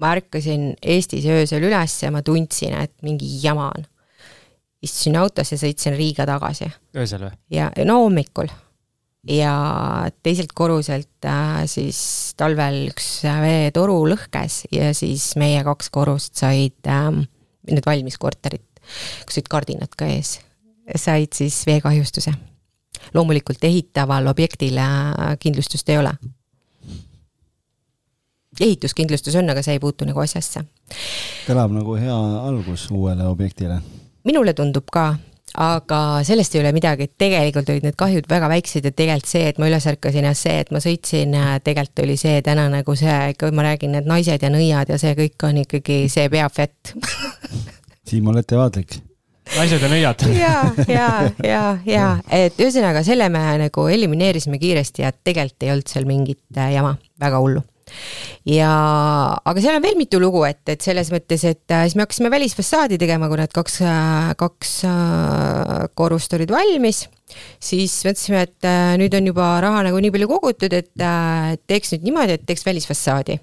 ma ärkasin Eestis öösel üles ja ma tundsin, et mingi jama on. istusin autosse, sõitsin Riiga tagasi. öösel või? ja, no hommikul ja teiselt korruselt äh, siis talvel üks veetoru lõhkes ja siis meie kaks korrust said äh,, need valmis korterid, kus olid kardinad ka ees, said siis veekahjustuse. loomulikult ehitaval objektil äh, kindlustust ei ole. ehituskindlustus on, aga see ei puutu nagu asjasse. kõlab nagu hea algus uuele objektile. minule tundub ka aga sellest ei ole midagi, et tegelikult olid need kahjud väga väiksed ja tegelikult see, et ma üles ärkasin ja see, et ma sõitsin, äh, tegelikult oli see täna nagu see, kui ma räägin, need naised ja nõiad ja see kõik on ikkagi, see peab vett Siim, ole ettevaatlik. naised ja nõiad. ja, ja, ja, ja et ühesõnaga selle me nagu elimineerisime kiiresti ja tegelikult ei olnud seal mingit äh, jama, väga hullu ja, aga seal on veel mitu lugu, et, et selles mõttes, et äh, siis me hakkasime välisfassaadi tegema, kui need kaks, äh, kaks äh, korrust olid valmis. siis mõtlesime, et nüüd on juba raha nagu nii palju kogutud, et teeks nüüd niimoodi, et teeks välisfassaadi.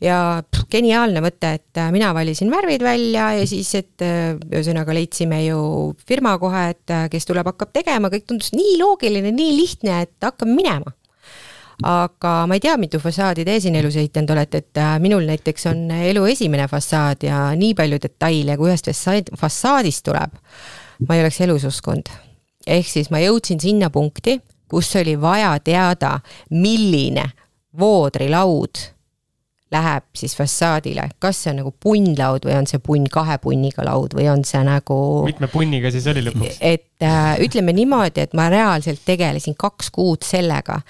Ja pff, geniaalne mõte, et mina valisin värvid välja ja siis, et ühesõnaga leidsime ju firma kohe, et kes tuleb, hakkab tegema, kõik tundus nii loogiline, nii lihtne, et hakkame minema aga ma ei tea, mitu fassaadi te siin elus ehitanud olete, et äh, minul näiteks on elu esimene fassaad ja nii palju detaile, kui ühest fassaadist tuleb, ma ei oleks elus uskunud. ehk siis ma jõudsin sinna punkti, kus oli vaja teada, milline voodrilaud läheb siis fassaadile, kas see on nagu punnlaud või on see punn kahe punniga laud või on see nagu. mitme punniga siis oli lõpuks? et äh, ütleme niimoodi, et ma reaalselt tegelesin kaks kuud sellega,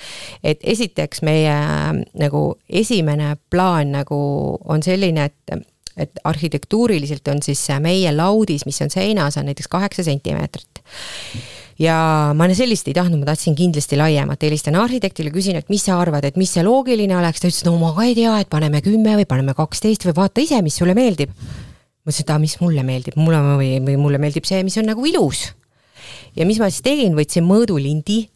et esiteks meie äh, nagu esimene plaan nagu on selline, et et arhitektuuriliselt on siis meie laudis, mis on seinas, on näiteks kaheksa sentimeetrit ja ma sellist ei tahtnud, ma tahtsin kindlasti laiemat, helistan arhitektile, küsin, et mis sa arvad, et mis see loogiline oleks, ta ütles, no ma ka ei tea, et paneme kümme või paneme kaksteist või vaata ise, mis sulle meeldib. ma ütlesin, et aa, mis mulle meeldib, mulle või, või mulle meeldib see, mis on nagu ilus. ja mis ma siis tegin, võtsin mõõdulindi,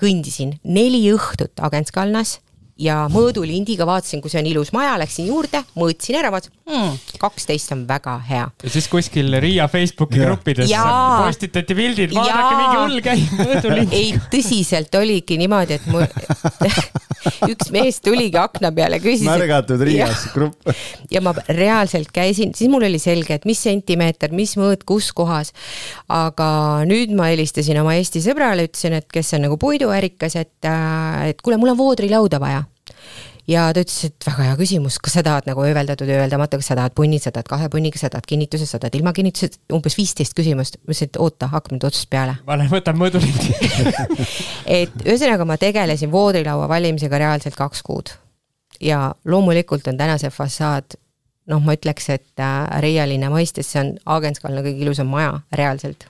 kõndisin neli õhtut Agentskalnas ja mõõdulindiga vaatasin, kui see on ilus maja, läksin juurde, mõõtsin ära, vaatasin hmm,, kaksteist on väga hea. ja siis kuskil Riia Facebooki ja. gruppides ja. postitati pildid, vaadake, mingi hull käib mõõdulind. ei, tõsiselt oligi niimoodi, et mul üks mees tuligi akna peale, küsis. märgatud Riias grupp. ja ma reaalselt käisin, siis mul oli selge, et mis sentimeeter, mis mõõt, kus kohas. aga nüüd ma helistasin oma Eesti sõbrale, ütlesin, et kes on nagu puiduärikas, et, äh, et kuule, mul on voodrilauda vaja ja ta ütles, et väga hea küsimus, kas sa tahad nagu ööveldatud, ööveldamata, kas sa tahad punni, sa tahad kahe punniga, sa tahad kinnituse, sa tahad ilma kinnituseta, umbes viisteist küsimust. ma ütlesin, et oota, hakkame nüüd otsast peale. ma lähen võtan mõõdulindi et ühesõnaga ma tegelesin voodilaua valimisega reaalselt kaks kuud. ja loomulikult on täna see fassaad noh, ma ütleks, et äh, Reia linna mõistes see on Aagenskalna kõige ilusam maja reaalselt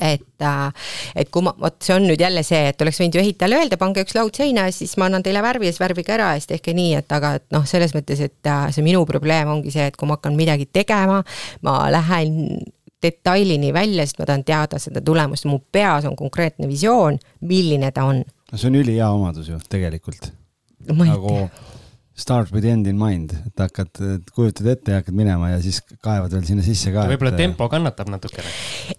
et, äh, et kui ma, vot see on nüüd jälle see, et oleks võinud ju ehitajale öelda, pange üks laud seina ja siis ma annan teile värvi ja siis värvige ära ja siis tehke nii, et aga et noh, selles mõttes, et äh, see minu probleem ongi see, et kui ma hakkan midagi tegema, ma lähen detailini välja, sest ma tahan teada seda tulemust, mu peas on konkreetne visioon, milline ta on. no see on ülihea omadus ju tegelikult. nagu Start with end in mind, et hakkad, kujutad ette ja hakkad minema ja siis kaevad veel sinna sisse ka. võib-olla et... tempo kannatab natukene.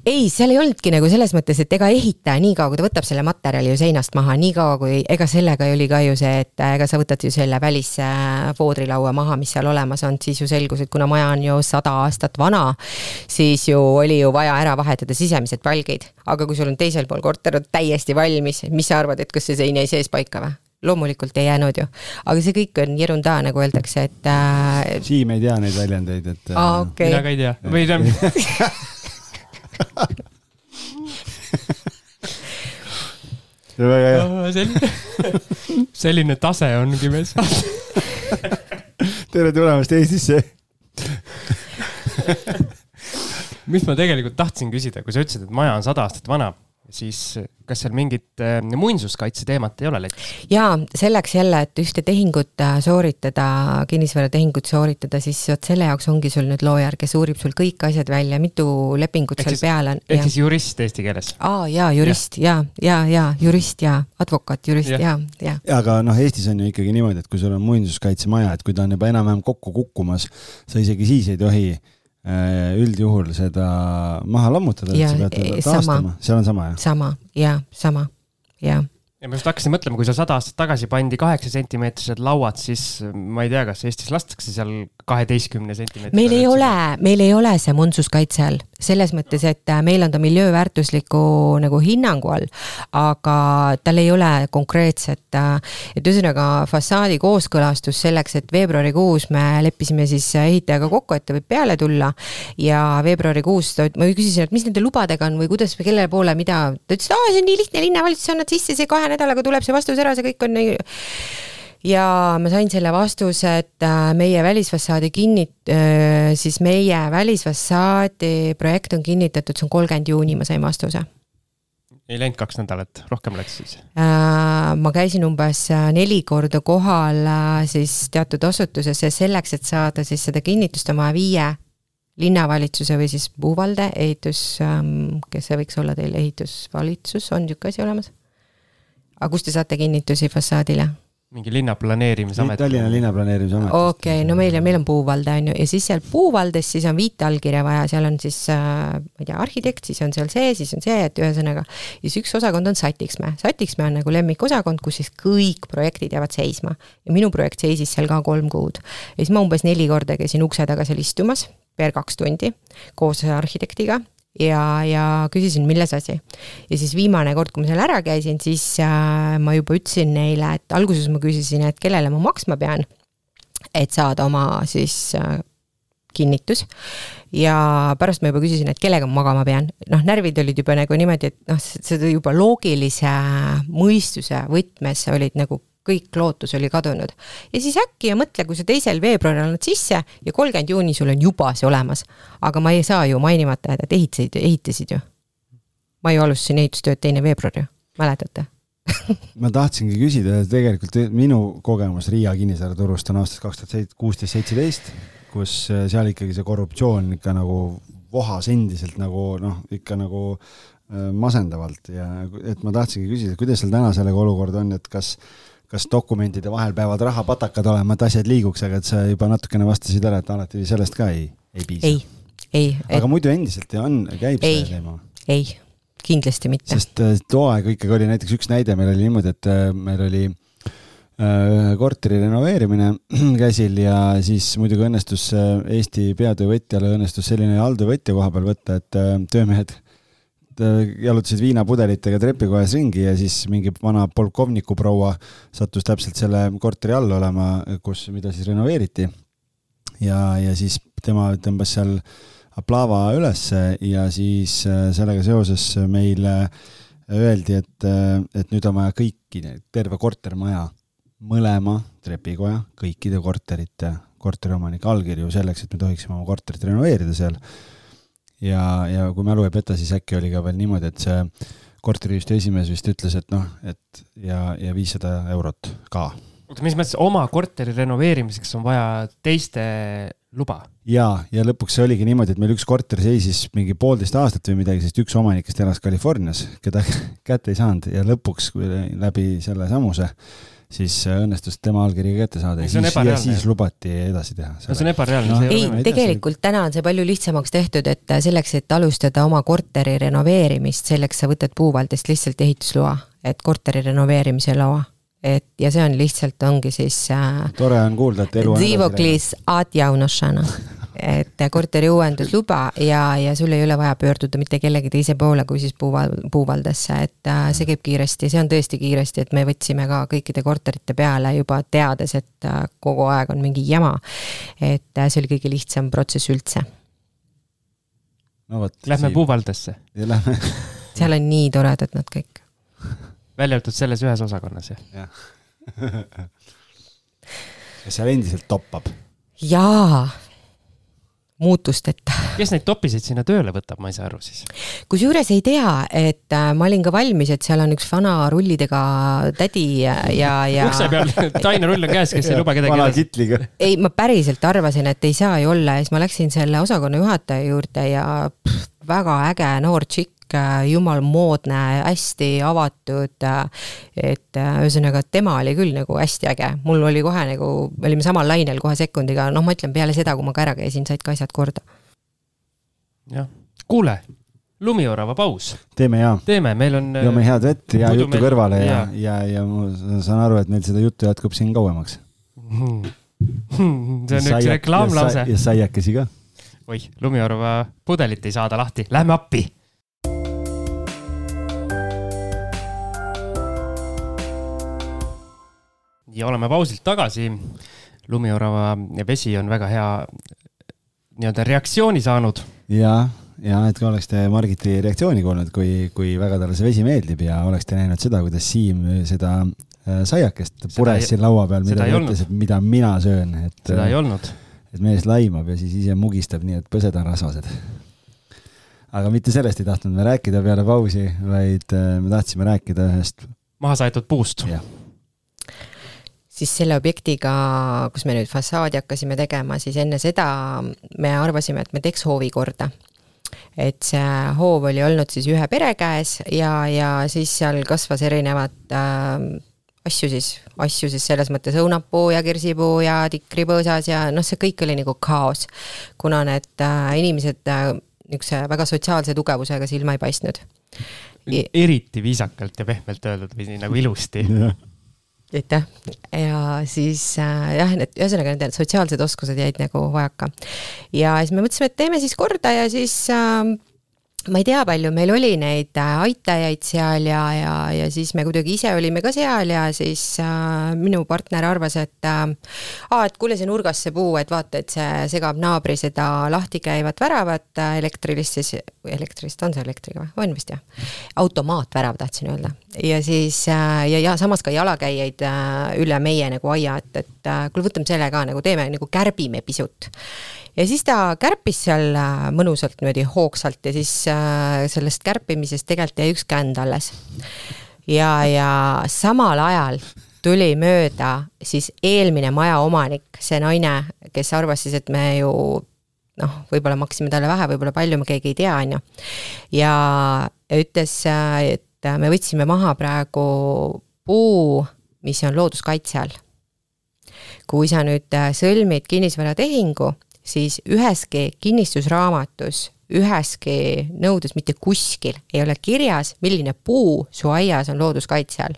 ei, seal ei olnudki nagu selles mõttes, et ega ehitaja niikaua, kui ta võtab selle materjali ju seinast maha, niikaua kui, ega sellega oli ka ju see, et ega sa võtad ju selle välisvoodrilaua maha, mis seal olemas on, siis ju selgus, et kuna maja on ju sada aastat vana, siis ju oli ju vaja ära vahetada sisemised palgid. aga kui sul on teisel pool korter on täiesti valmis, mis sa arvad, et kas see sein jäi sees paika või? Loomulikult ei jäänud ju, aga see kõik on jerunda, nagu öeldakse, et äh.... Siim ei tea neid väljendeid, et äh.... Ah, okay. mina ka ei tea, või tähendab see on väga hea. selline, selline tase ongi meil saas tere tulemast Eestisse. Mis ma tegelikult tahtsin küsida, kui sa ütlesid, et maja on sada aastat vana siis kas seal mingit äh, muinsuskaitse teemat ei ole Lätis? jaa, selleks jälle, et ühte tehingut äh, sooritada, kinnisvaratehingut sooritada, siis vot selle jaoks ongi sul nüüd loojar, kes uurib sul kõik asjad välja, mitu lepingut seal peal on. ehk siis jurist eesti keeles? aa jaa, jurist ja, ja, ja, ja jurist ja advokaat, jurist ja, ja, ja. ja aga noh, Eestis on ju ikkagi niimoodi, et kui sul on muinsuskaitsemaja, et kui ta on juba enam-vähem kokku kukkumas, sa isegi siis ei tohi Äh, üldjuhul seda maha lammutada, et sa pead teda taastama, seal on sama jah? sama ja sama ja ja ma just hakkasin mõtlema, kui seal sada aastat tagasi pandi kaheksa sentimeetrised lauad, siis ma ei tea, kas Eestis lastakse seal kaheteistkümne sentimeetri. meil ei ole, meil ei ole see muinsuskaitse all, selles mõttes, et äh, meil on ta miljööväärtusliku nagu hinnangu all, aga tal ei ole konkreetset, äh, et ühesõnaga fassaadi kooskõlastus selleks, et veebruarikuus me leppisime siis ehitajaga kokku, et ta võib peale tulla ja veebruarikuus ma küsisin, et mis nende lubadega on või kuidas või kelle poole, mida, ta ütles, et aa, see on nii lihtne, linnavalitsus annab sisse, see kahe nädalaga tuleb see vastus ära, see kõik on nii ja ma sain selle vastuse, et äh, meie välisfassaadi kinni-, äh, siis meie välisfassaadi projekt on kinnitatud, see on kolmkümmend juuni, ma sain vastuse. ei läinud kaks nädalat, rohkem läks siis? Äh, ma käisin umbes neli korda kohal siis teatud asutuses ja selleks, et saada siis seda kinnitust, on vaja viie linnavalitsuse või siis Puuvalde ehitus, ähm, kes see võiks olla teil, ehitusvalitsus, on niisugune asi olemas? Aga kust te saate kinnitusi fassaadile? mingi linnaplaneerimisamet. Tallinna linnaplaneerimisamet. okei okay,, no meil, meil on Puuvalde on ju ja siis seal Puuvaldes siis on viite allkirja vaja, seal on siis äh, ma ei tea, arhitekt, siis on seal see, siis on see, et ühesõnaga. ja siis üks osakond on Satiksmäe, Satiksmäe on nagu lemmikosakond, kus siis kõik projektid jäävad seisma. ja minu projekt seisis seal ka kolm kuud. ja siis ma umbes neli korda käisin ukse taga seal istumas, per kaks tundi, koos arhitektiga ja, ja küsisin, milles asi. ja siis viimane kord, kui ma seal ära käisin, siis äh, ma juba ütlesin neile, et alguses ma küsisin, et kellele ma maksma pean, et saada oma siis äh, kinnitus. ja pärast ma juba küsisin, et kellega ma magama pean, noh, närvid olid juba nagu niimoodi, et noh, seda juba loogilise mõistuse võtmes olid nagu kõik lootus oli kadunud. ja siis äkki ja mõtle, kui sa teisel veebruaril annad sisse ja kolmkümmend juuni sul on juba see olemas. aga ma ei saa ju mainimata jääda, et ehitasid, ehitasid ju. ma ju alustasin ehitustööd teine veebruar ju, mäletate ma tahtsingi küsida, tegelikult minu kogemus Riia kinnisvaraturust on aastast kaks tuhat kuusteist, seitseteist, kus äh, seal ikkagi see korruptsioon ikka nagu vohas endiselt nagu noh, ikka nagu äh, masendavalt ja et ma tahtsingi küsida, kuidas seal täna sellega olukord on, et kas kas dokumentide vahel peavad rahapatakad olema, et asjad liiguks, aga et sa juba natukene vastasid ära, et alati sellest ka ei, ei piisa. ei, ei. aga et... muidu endiselt on, käib ei, see teema? ei, kindlasti mitte. sest äh, too aeg ikkagi oli näiteks üks näide, meil oli niimoodi, et äh, meil oli äh, ühe korteri renoveerimine käsil ja siis muidugi õnnestus Eesti peatöövõtjale õnnestus selline alltöövõtja koha peal võtta, et töömehed jalutasid viinapudelitega trepikojas ringi ja siis mingi vana polkovniku proua sattus täpselt selle korteri all olema, kus, mida siis renoveeriti. ja, ja siis tema tõmbas seal aplaava ülesse ja siis äh, sellega seoses meile öeldi, et, äh, et nüüd on vaja kõiki, terve kortermaja, mõlema trepikoja, kõikide korterite, korteriomanike allkirju selleks, et me tohiksime oma korterit renoveerida seal ja, ja kui mälu ei peta, siis äkki oli ka veel niimoodi, et see korteriühistu esimees vist ütles, et noh, et ja, ja viissada eurot ka. oota, mis mõttes oma korteri renoveerimiseks on vaja teiste luba? ja, ja lõpuks see oligi niimoodi, et meil üks korter seisis mingi poolteist aastat või midagi, sest üks omanikest elas Californias, keda kätte ei saanud ja lõpuks läbi selle samuse siis õnnestus tema allkiri kätte saada ja siis, ja siis lubati edasi teha. no see on ebareaalne no,. ei, tegelikult täna on see palju lihtsamaks tehtud, et selleks, et alustada oma korteri renoveerimist, selleks sa võtad Puuvaldist lihtsalt ehitusloa, et korteri renoveerimise loa et ja see on lihtsalt, ongi siis äh,. tore on kuulda, et elu et korteri uuendusluba ja, ja sul ei ole vaja pöörduda mitte kellegi teise poole, kui siis puuval-, puuvaldesse, et äh, see käib kiiresti, see on tõesti kiiresti, et me võtsime ka kõikide korterite peale juba teades, et äh, kogu aeg on mingi jama. et äh, see oli kõige lihtsam protsess üldse. no vot. Lähme siin. puuvaldesse. Lähme seal on nii toredad nad kõik. välja arvatud selles ühes osakonnas, jah? jah. kas seal endiselt toppab? jaa muutusteta. kes neid topisid sinna tööle võtab, ma ei saa aru siis? kusjuures ei tea, et äh, ma olin ka valmis, et seal on üks vana rullidega tädi ja, ja. ukse peal, Taine rull on käes, kes ei luba kedagi vana kitliga. ei, ma päriselt arvasin, et ei saa ju olla ja siis ma läksin selle osakonna juhataja juurde ja pff, väga äge noor tšikk jumal moodne, hästi avatud. et ühesõnaga, tema oli küll nagu hästi äge, mul oli kohe nagu, me olime samal lainel kohe sekundiga, noh, ma ütlen peale seda, kui ma ka ära käisin, said ka asjad korda. jah, kuule lumiorava paus. teeme ja. teeme, meil on. joome head vett ja juttu meil... kõrvale ja, ja, ja, ja ma saan aru, et meil seda juttu jätkub siin kauemaks hmm.. see on üks reklaamlause. ja saiakesi ka. oih, lumiorava pudelit ei saada lahti, lähme appi ja oleme pausilt tagasi. lumiorava vesi on väga hea nii-öelda reaktsiooni saanud. ja, ja et kui oleks te Margiti reaktsiooni kuulnud, kui, kui väga talle see vesi meeldib ja oleks te näinud seda, kuidas Siim seda äh, saiakest pures siin laua peal, mida ta ütles, et mida mina söön, et. seda ei olnud. et mees laimab ja siis ise mugistab nii, et põsed on rasvased. aga mitte sellest ei tahtnud me rääkida peale pausi, vaid äh, me tahtsime rääkida ühest. maha saetud puust. jah siis selle objektiga, kus me nüüd fassaadi hakkasime tegema, siis enne seda me arvasime, et me teeks hoovi korda. et see hoov oli olnud siis ühe pere käes ja, ja siis seal kasvas erinevat äh, asju siis, asju siis selles mõttes õunapuu ja kirsipuu ja tikripõõsas ja noh, see kõik oli nagu kaos. kuna need äh, inimesed äh, niisuguse väga sotsiaalse tugevusega silma ei paistnud. eriti viisakalt ja pehmelt öeldud või nagu ilusti aitäh ja siis äh, jah, need ühesõnaga nende sotsiaalsed oskused jäid nagu vajaka. ja siis me mõtlesime, et teeme siis korda ja siis äh, ma ei tea, palju meil oli neid äh, aitajaid seal ja, ja, ja siis me kuidagi ise olime ka seal ja siis äh, minu partner arvas, et äh, aa, et kuule, see nurgas see puu, et vaata, et see segab naabri seda lahti käivat väravat äh, elektrilist siis, elektrilist, on see elektriga või? on vist jah. automaatvärav tahtsin öelda. ja siis äh, ja, ja samas ka jalakäijaid äh, üle meie nagu aia, et, et äh, kuule, võtame selle ka nagu teeme nagu kärbime pisut ja siis ta kärpis seal äh, mõnusalt niimoodi hoogsalt ja siis äh, sellest kärpimisest tegelikult jäi üks känd alles. ja, ja samal ajal tuli mööda siis eelmine majaomanik, see naine, kes arvas siis, et me ju noh, võib-olla maksime talle vähe, võib-olla palju, me keegi ei tea, on ju. ja ütles, et me võtsime maha praegu puu, mis on looduskaitse all. kui sa nüüd sõlmid kinnisvaratehingu siis üheski kinnistusraamatus, üheski nõudes mitte kuskil ei ole kirjas, milline puu su aias on looduskaitse all.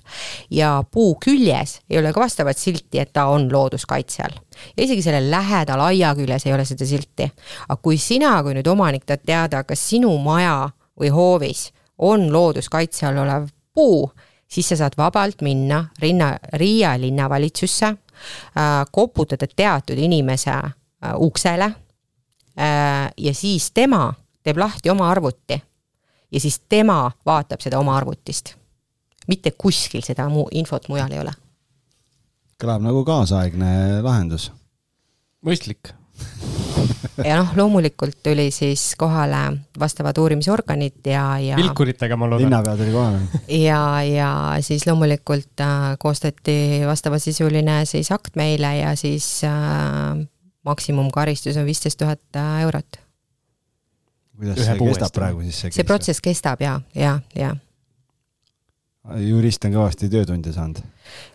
ja puu küljes ei ole ka vastavat silti, et ta on looduskaitse all. ja isegi selle lähedal aia küljes ei ole seda silti. aga kui sina, kui nüüd omanik tahad teada, kas sinu maja või hoovis on looduskaitse all olev puu, siis sa saad vabalt minna Rinna, Riia linnavalitsusse äh,, koputada teatud inimese uksele. Äh, ja siis tema teeb lahti oma arvuti ja siis tema vaatab seda oma arvutist. mitte kuskil seda muu infot mujal ei ole. kõlab nagu kaasaegne lahendus. mõistlik ja noh, loomulikult tuli siis kohale vastavad uurimisorganid ja, ja. vilkuritega, ma loodan. linnapea tuli kohale. ja, ja siis loomulikult äh, koostati vastavasisuline siis akt meile ja siis äh, maksimumkaristus on viisteist tuhat äh, eurot. kuidas see kestab praegu siis? see, see protsess kestab ja, ja, ja. jurist on kõvasti töötunde saanud.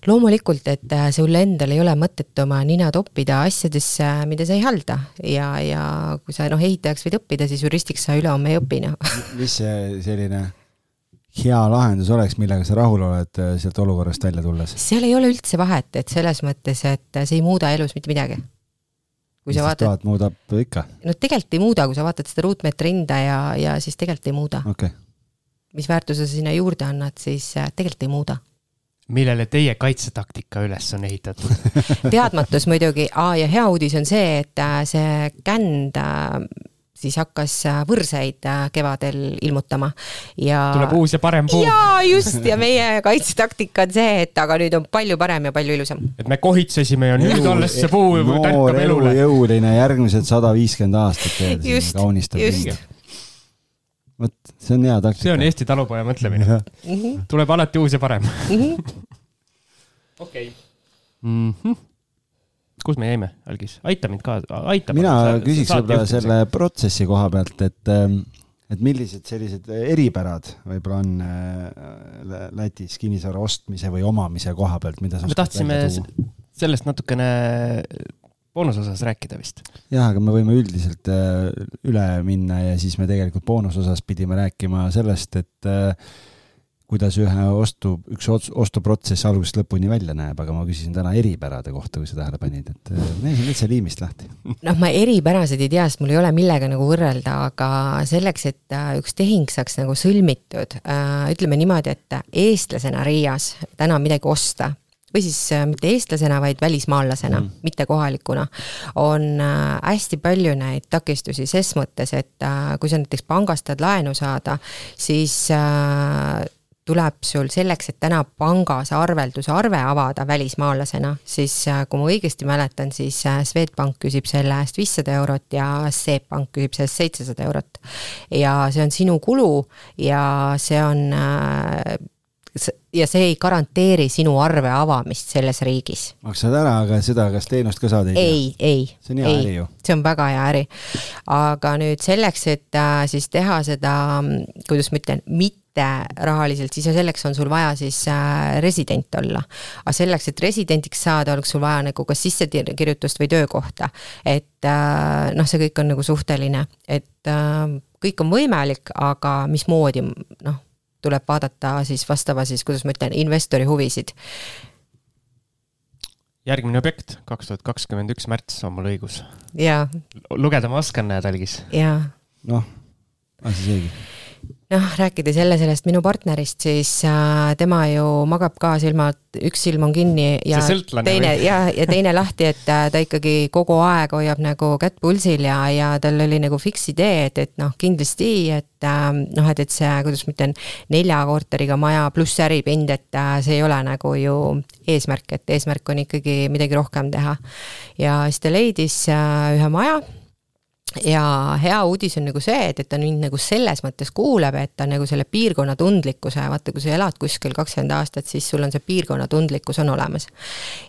loomulikult, et äh, sul endal ei ole mõtet oma nina toppida asjadesse, mida sa ei halda ja, ja kui sa noh, ehitajaks võid õppida, siis juristiks sa ülehomme ei õpi noh. mis see selline hea lahendus oleks, millega sa rahul oled äh, sealt olukorrast välja tulles? seal ei ole üldse vahet, et selles mõttes, et see ei muuda elus mitte midagi kui sa vaatad. tuhat muudab ikka? no tegelikult ei muuda, kui sa vaatad seda ruutmeetri hinda ja, ja siis tegelikult ei muuda okay.. mis väärtuse sa sinna juurde annad, siis äh, tegelikult ei muuda. millele teie kaitsetaktika üles on ehitatud teadmatus muidugi, aa ja hea uudis on see, et äh, see känd äh, siis hakkas võrseid kevadel ilmutama ja. tuleb uus ja parem puu. jaa, just ja meie kaitsetaktika on see, et aga nüüd on palju parem ja palju ilusam. et me kohitsesime ja nüüd alles see puu tärkab elule. jõuline järgmised sada viiskümmend aastat veel. just, just vot, see on hea taktika. see on Eesti talupoja mõtlemine mm. -hmm. tuleb alati uus ja parem. Mhm. okei. Kus me jäime, Algis, aita mind ka, aita. mina küsiks võib-olla selle protsessi koha pealt, et, ähm, et millised sellised eripärad võib-olla on äh, Lätis kinnisvara ostmise või omamise koha pealt, mida sa me tahtsime sellest natukene boonusosas rääkida vist. jah, aga me võime üldiselt äh, üle minna ja siis me tegelikult boonusosas pidime rääkima sellest, et äh, kuidas ühe ostu, üks ostuprotsess algusest lõpuni välja näeb, aga ma küsisin täna eripärade kohta, kui sa tähele panid, et äh, mees on täitsa liimist lahti. noh, ma eripärasid ei tea, sest mul ei ole millega nagu võrrelda, aga selleks, et üks tehing saaks nagu sõlmitud, ütleme niimoodi, et eestlasena Riias täna midagi osta või siis äh, mitte eestlasena, vaid välismaalasena mm., mitte kohalikuna, on äh, hästi palju neid takistusi ses mõttes, et äh, kui sa näiteks pangast tahad laenu saada, siis tuleb sul selleks, et täna pangas arveldusarve avada välismaalasena, siis kui ma õigesti mäletan, siis Swedbank küsib selle eest viissada eurot ja SEB Pank küsib selle eest seitsesada eurot. ja see on sinu kulu ja see on ja see ei garanteeri sinu arve avamist selles riigis. maksad ära, aga seda, kas teenust ka saad, ei tea? ei, ei. see on hea ei, äri ju. see on väga hea äri. aga nüüd selleks, et äh, siis teha seda, kuidas ma ütlen, mitte rahaliselt, siis selleks on sul vaja siis äh, resident olla. aga selleks, et residendiks saada, oleks sul vaja nagu kas sissekirjutust või töökohta. et äh, noh, see kõik on nagu suhteline, et äh, kõik on võimalik, aga mismoodi noh tuleb vaadata siis vastava siis, kuidas ma ütlen, investori huvisid. järgmine objekt, kaks tuhat kakskümmend üks märts on mul õigus. jaa. lugeda ma oskan, näed, Algis. jaa. noh, siis õige noh, rääkides jälle sellest minu partnerist, siis äh, tema ju magab ka silmad, üks silm on kinni ja teine või? ja, ja teine lahti, et äh, ta ikkagi kogu aeg hoiab nagu kätt pulsil ja, ja tal oli nagu fiks idee, et, et noh, kindlasti, et äh, noh, et, et see, kuidas ma ütlen, nelja korteriga maja pluss äripind, et äh, see ei ole nagu ju eesmärk, et eesmärk on ikkagi midagi rohkem teha. ja siis ta leidis äh, ühe maja ja hea uudis on nagu see, et, et ta mind nagu selles mõttes kuuleb, et ta nagu selle piirkonna tundlikkuse, vaata, kui sa elad kuskil kakskümmend aastat, siis sul on see piirkonna tundlikkus on olemas.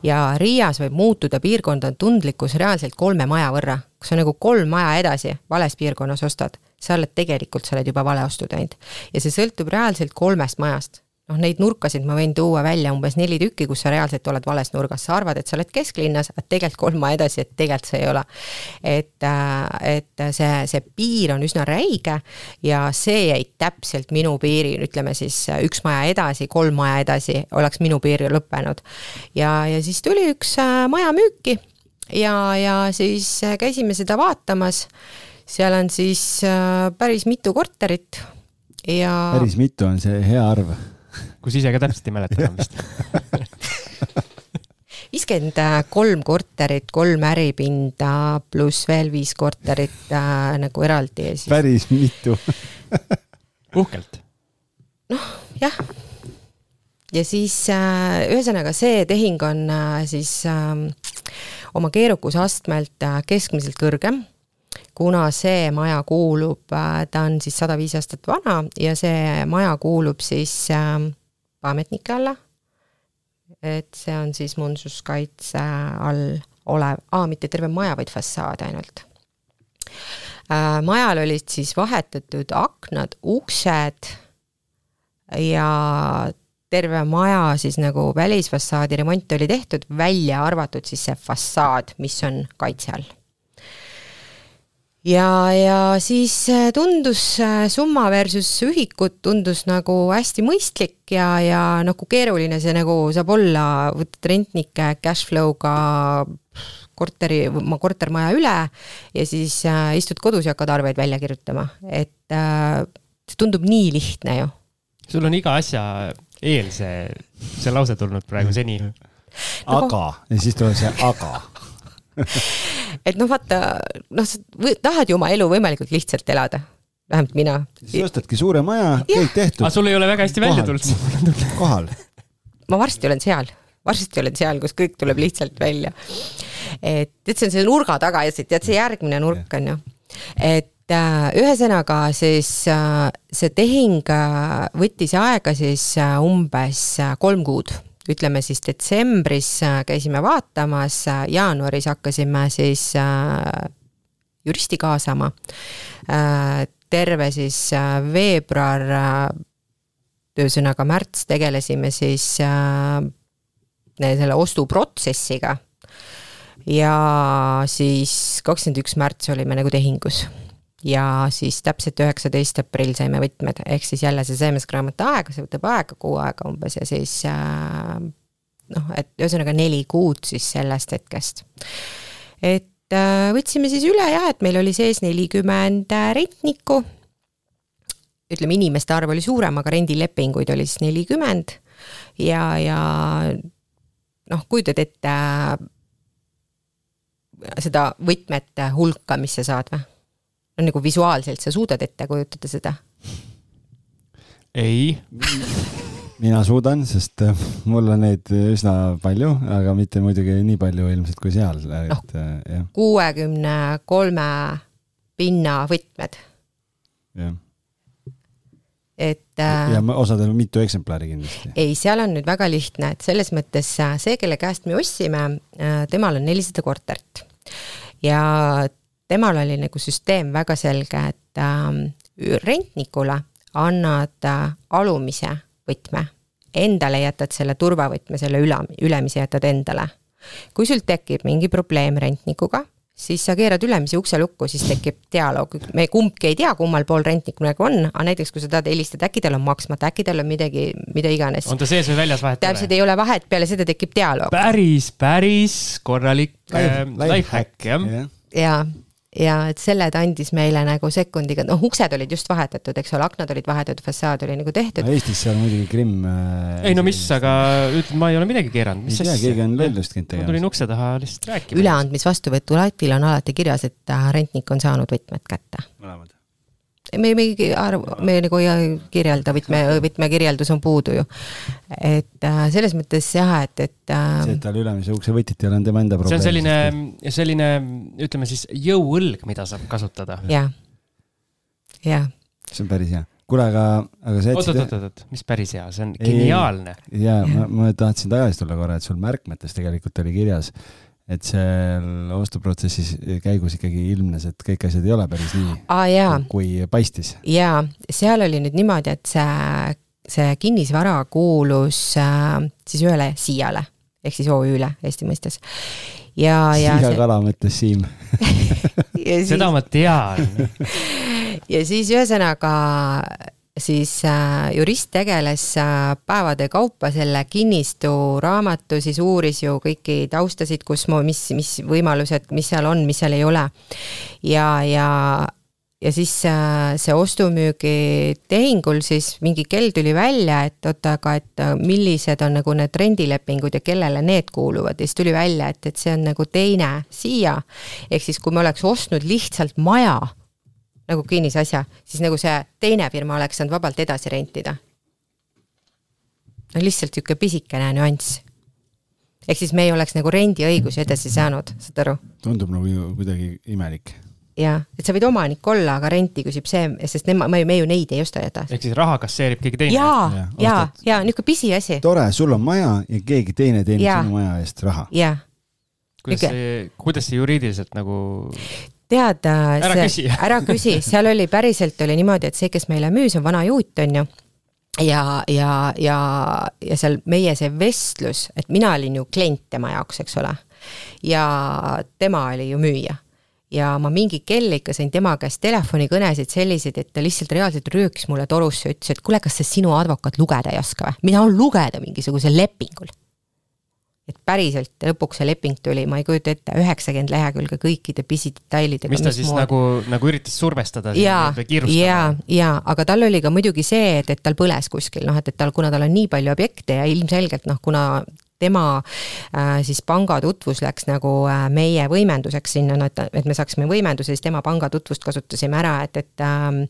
ja Riias võib muutuda piirkonna tundlikkus reaalselt kolme maja võrra, kui sa nagu kolm maja edasi vales piirkonnas ostad, sa oled tegelikult, sa oled juba vale ostu teinud. ja see sõltub reaalselt kolmest majast noh, neid nurkasid ma võin tuua välja umbes neli tükki, kus sa reaalselt oled vales nurgas, sa arvad, et sa oled kesklinnas, aga tegelikult kolm maja edasi, et tegelikult see ei ole. et, äh, et see, see piir on üsna räige ja see jäi täpselt minu piiril, ütleme siis üks maja edasi, kolm maja edasi oleks minu piir lõppenud. ja, ja siis tuli üks äh, maja müüki ja, ja siis äh, käisime seda vaatamas seal on siis päris mitu korterit ja. päris mitu on see hea arv kus ise ka täpselt ei mäleta enam vist viiskümmend kolm korterit, kolm äripinda pluss veel viis korterit äh, nagu eraldi ja siis. päris mitu uhkelt. noh, jah. ja siis äh, ühesõnaga see tehing on äh, siis äh, oma keerukusastmelt äh, keskmiselt kõrgem kuna see maja kuulub, äh, ta on siis sada viis aastat vana ja see maja kuulub siis äh, ametnike alla. et see on siis muinsuskaitse all olev, aa, mitte terve maja, vaid fassaad ainult äh,. majal olid siis vahetatud aknad, uksed ja terve maja siis nagu välisfassaadi remont oli tehtud, välja arvatud siis see fassaad, mis on kaitse all ja, ja siis äh, tundus äh, summa versus ühikud tundus nagu hästi mõistlik ja, ja nagu keeruline see nagu saab olla, võtad rentnike cash flow'ga korteri, kortermaja üle ja siis äh, istud kodus ja hakkad arveid välja kirjutama, et see tundub nii lihtne ju. sul on iga asja eel see, see lause tulnud praegu seni. aga, ja siis tuleb see aga et noh, vaata, noh, sa tahad ju oma elu võimalikult lihtsalt elada, vähemalt mina. siis ostadki suure maja, kõik tehtud. aga sul ei ole väga hästi välja tulnud. kohal. ma varsti olen seal, varsti olen seal, kus kõik tuleb lihtsalt välja. et, et see on selle nurga taga ja see, tead, see järgmine nurk on ju, et äh, ühesõnaga siis äh, see tehing äh, võttis aega siis umbes kolm kuud ütleme siis detsembris äh, käisime vaatamas, äh, jaanuaris hakkasime siis äh, juristi kaasama. terve siis veebruar, ühesõnaga märts tegelesime siis selle ostuprotsessiga. ja siis kakskümmend üks märts olime nagu tehingus ja siis täpselt üheksateist aprill saime võtmed, ehk siis jälle see seemneskraamatu aeg, see võtab aega, kuu aega umbes ja siis äh, noh, et ühesõnaga neli kuud siis sellest hetkest. et äh, võtsime siis üle jah, et meil oli sees nelikümmend rentnikku, ütleme, inimeste arv oli suurem, aga rendilepinguid oli siis nelikümmend ja, ja noh, kujutad ette äh, seda võtmete hulka, mis sa saad või? No nagu visuaalselt sa suudad ette kujutada seda? ei mina suudan, sest äh, mul on neid üsna palju, aga mitte muidugi nii palju ilmselt kui seal, et noh, jah. kuuekümne kolme pinna võtmed. jah et äh, ja osadel on mitu eksemplari kindlasti. ei, seal on nüüd väga lihtne, et selles mõttes see, kelle käest me ostsime, temal on nelisada korterit. ja temal oli nagu süsteem väga selge, et äh, rentnikule annad äh, alumise võtme, endale jätad selle turvavõtme, selle üla, ülemise jätad endale. kui sul tekib mingi probleem rentnikuga, siis sa keerad ülemise ukse lukku, siis tekib dialoog, me kumbki ei tea, kummal pool rentnik nagu on, aga näiteks kui sa tahad helistada, äkki tal on maksmata, äkki tal on midagi, mida iganes. on ta sees või väljas, vahet ei ole? täpselt ei ole vahet, peale seda tekib dialoog. päris, päris korralik äh, life hack jah ja. ja ja et selle ta andis meile nagu sekundiga, noh, uksed olid just vahetatud, eks ole, aknad olid vahetatud, fassaad oli nagu tehtud no,. Eestis seal muidugi Krimm äh,. ei no mis, aga ütleme, ma ei ole midagi keeranud. ei tea, keegi on lollust käinud tegemas. ma tulin ukse taha lihtsalt rääkima. üleandmisvastuvõtulatil on alati kirjas, et rentnik on saanud võtmed kätte. mõlemad me, me ei arv, me nagu ei kirjelda, võtme, võtmekirjeldus on puudu ju. et äh, selles mõttes jah, et, et äh,. see, et tal ülemise ukse võtiti, on tema enda probleem. see on selline, selline ütleme siis jõuõlg, mida saab kasutada. jah, jah. see on päris hea kuule, aga, aga sa jätsid. oot, oot, oot, mis päris hea, see on geniaalne. ja ma, ma tahtsin tagasi tulla korra, et sul märkmetes tegelikult oli kirjas et seal ostuprotsessis käigus ikkagi ilmnes, et kõik asjad ei ole päris nii ah,, kui paistis. jaa, seal oli nüüd niimoodi, et see, see kinnisvara kuulus äh, siis ühele Siiale ehk siis OÜ-le Eesti mõistes. ja, ja. Siia kala mõtles Siim Siis... seda ma tean ja siis ühesõnaga siis äh, jurist tegeles äh, päevade kaupa selle kinnistu raamatu, siis uuris ju kõiki taustasid, kus, mis, mis võimalused, mis seal on, mis seal ei ole. ja, ja, ja siis äh, see ostu-müügitehingul siis mingi kell tuli välja, et oota, aga et millised on nagu need rendilepingud ja kellele need kuuluvad ja siis tuli välja, et, et see on nagu teine siia. ehk siis, kui me oleks ostnud lihtsalt maja nagu kinnisasja, siis nagu see teine firma oleks saanud vabalt edasi rentida. no lihtsalt niisugune pisikene nüanss. ehk siis me ei oleks nagu rendiõigusi edasi saanud, saad aru? tundub nagu kuidagi imelik. jah, et sa võid omanik olla, aga renti küsib see, sest nema, me, me ju neid ei osta edasi. ehk siis raha kasseerib keegi teine? ja, ja, ja, ja niisugune pisiasi. tore, sul on maja ja keegi teine teenib sinu maja eest raha. jah kuidas see, kuidas see juriidiliselt nagu tead, ära küsi ära küsi, seal oli päriselt oli niimoodi, et see, kes meile müüs, on vana juut, on ju ja, ja, ja, ja seal meie see vestlus, et mina olin ju klient tema jaoks, eks ole. ja tema oli ju müüja. ja ma mingi kell ikka sain tema käest telefonikõnesid selliseid, et ta lihtsalt reaalselt röökis mulle torusse ütles, et kuule, kas see sinu advokaat lugeda ei oska või? mina lugeda mingisugusel lepingul et päriselt lõpuks see leping tuli, ma ei kujuta ette, üheksakümmend lehekülge kõikide pisidetailidega. mis ta siis moodi. nagu, nagu üritas survestada ja, ja, ja, aga tal oli ka muidugi see, et, et tal põles kuskil noh, et, et tal, kuna tal on nii palju objekte ja ilmselgelt noh, kuna tema siis pangatutvus läks nagu meie võimenduseks sinna, no et, et me saaksime võimenduse, siis tema pangatutvust kasutasime ära, et, et ähm,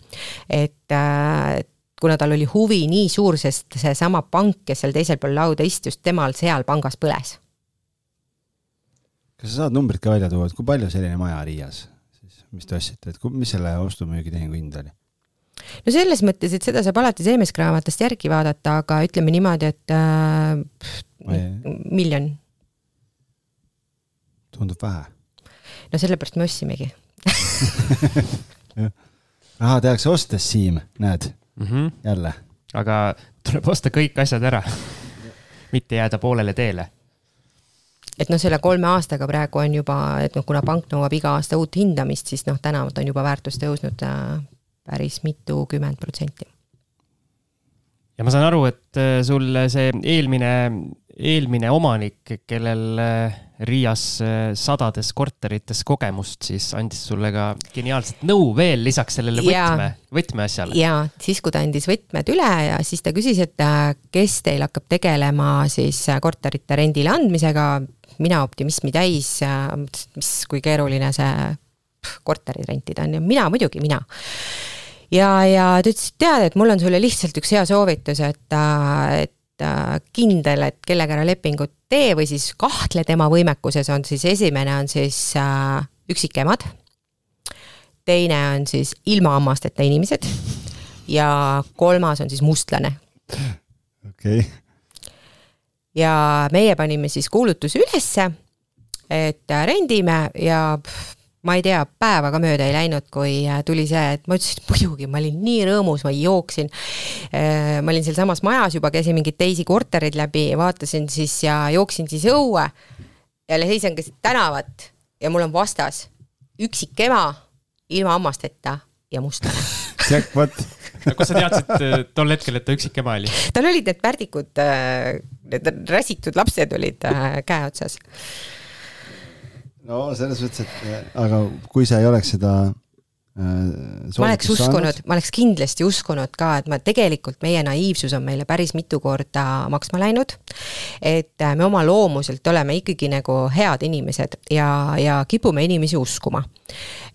et kuna tal oli huvi nii suur, sest seesama pank, kes seal teisel pool lauda istus, temal seal pangas põles. kas sa saad numbrid ka välja tuua, et kui palju selline maja Riias siis, mis te ostsite, et mis selle ostu-müügitehingu hind oli? no selles mõttes, et seda saab alati seemeskraamatust järgi vaadata, aga ütleme niimoodi, et äh, miljon. tundub vähe. no sellepärast me ostsimegi raha tehakse ostes, Siim, näed mm, -hmm. jälle. aga tuleb osta kõik asjad ära mitte jääda poolele teele et noh, selle kolme aastaga praegu on juba, et noh, kuna pank nõuab iga aasta uut hindamist, siis noh, täna on juba väärtus tõusnud äh, päris mitukümmend protsenti. ja ma saan aru, et äh, sul see eelmine, eelmine omanik, kellel äh, Riias äh, sadades korterites kogemust, siis andis sulle ka geniaalset nõu veel lisaks sellele võtme, võtmeasjale. ja siis, kui ta andis võtmed üle ja siis ta küsis, et kes teil hakkab tegelema siis korterite rendile andmisega. mina optimismi täis, mis, kui keeruline see korterid rentida on ju, mina muidugi, mina ja, ja ta ütles, et tead, et mul on sulle lihtsalt üks hea soovitus, et, et kindel, et kellega ära lepingut tee või siis kahtle tema võimekuses, on siis esimene on siis äh, üksikemad, teine on siis ilma hammasteta inimesed ja kolmas on siis mustlane. okei okay. ja meie panime siis kuulutuse ülesse, et rendime ja pff, ma ei tea, päeva ka mööda ei läinud, kui äh, tuli see, et ma ütlesin, et muidugi, ma olin nii rõõmus, ma jooksin. Äh, ma olin sealsamas majas juba, käisin mingeid teisi korterid läbi, vaatasin siis ja jooksin siis õue. jälle seisan keset tänavat ja mul on vastas üksik ema ilma hammasteta ja mustlane. Jackpot kust sa teadsid äh, tol hetkel, et ta üksik ema oli? tal olid need pärdikud, need räsitud lapsed olid käe otsas no selles mõttes, et aga kui sa ei oleks seda äh, ma oleks uskunud, ma oleks kindlasti uskunud ka, et ma tegelikult, meie naiivsus on meile päris mitu korda maksma läinud. et äh, me oma loomuselt oleme ikkagi nagu head inimesed ja, ja kipume inimesi uskuma.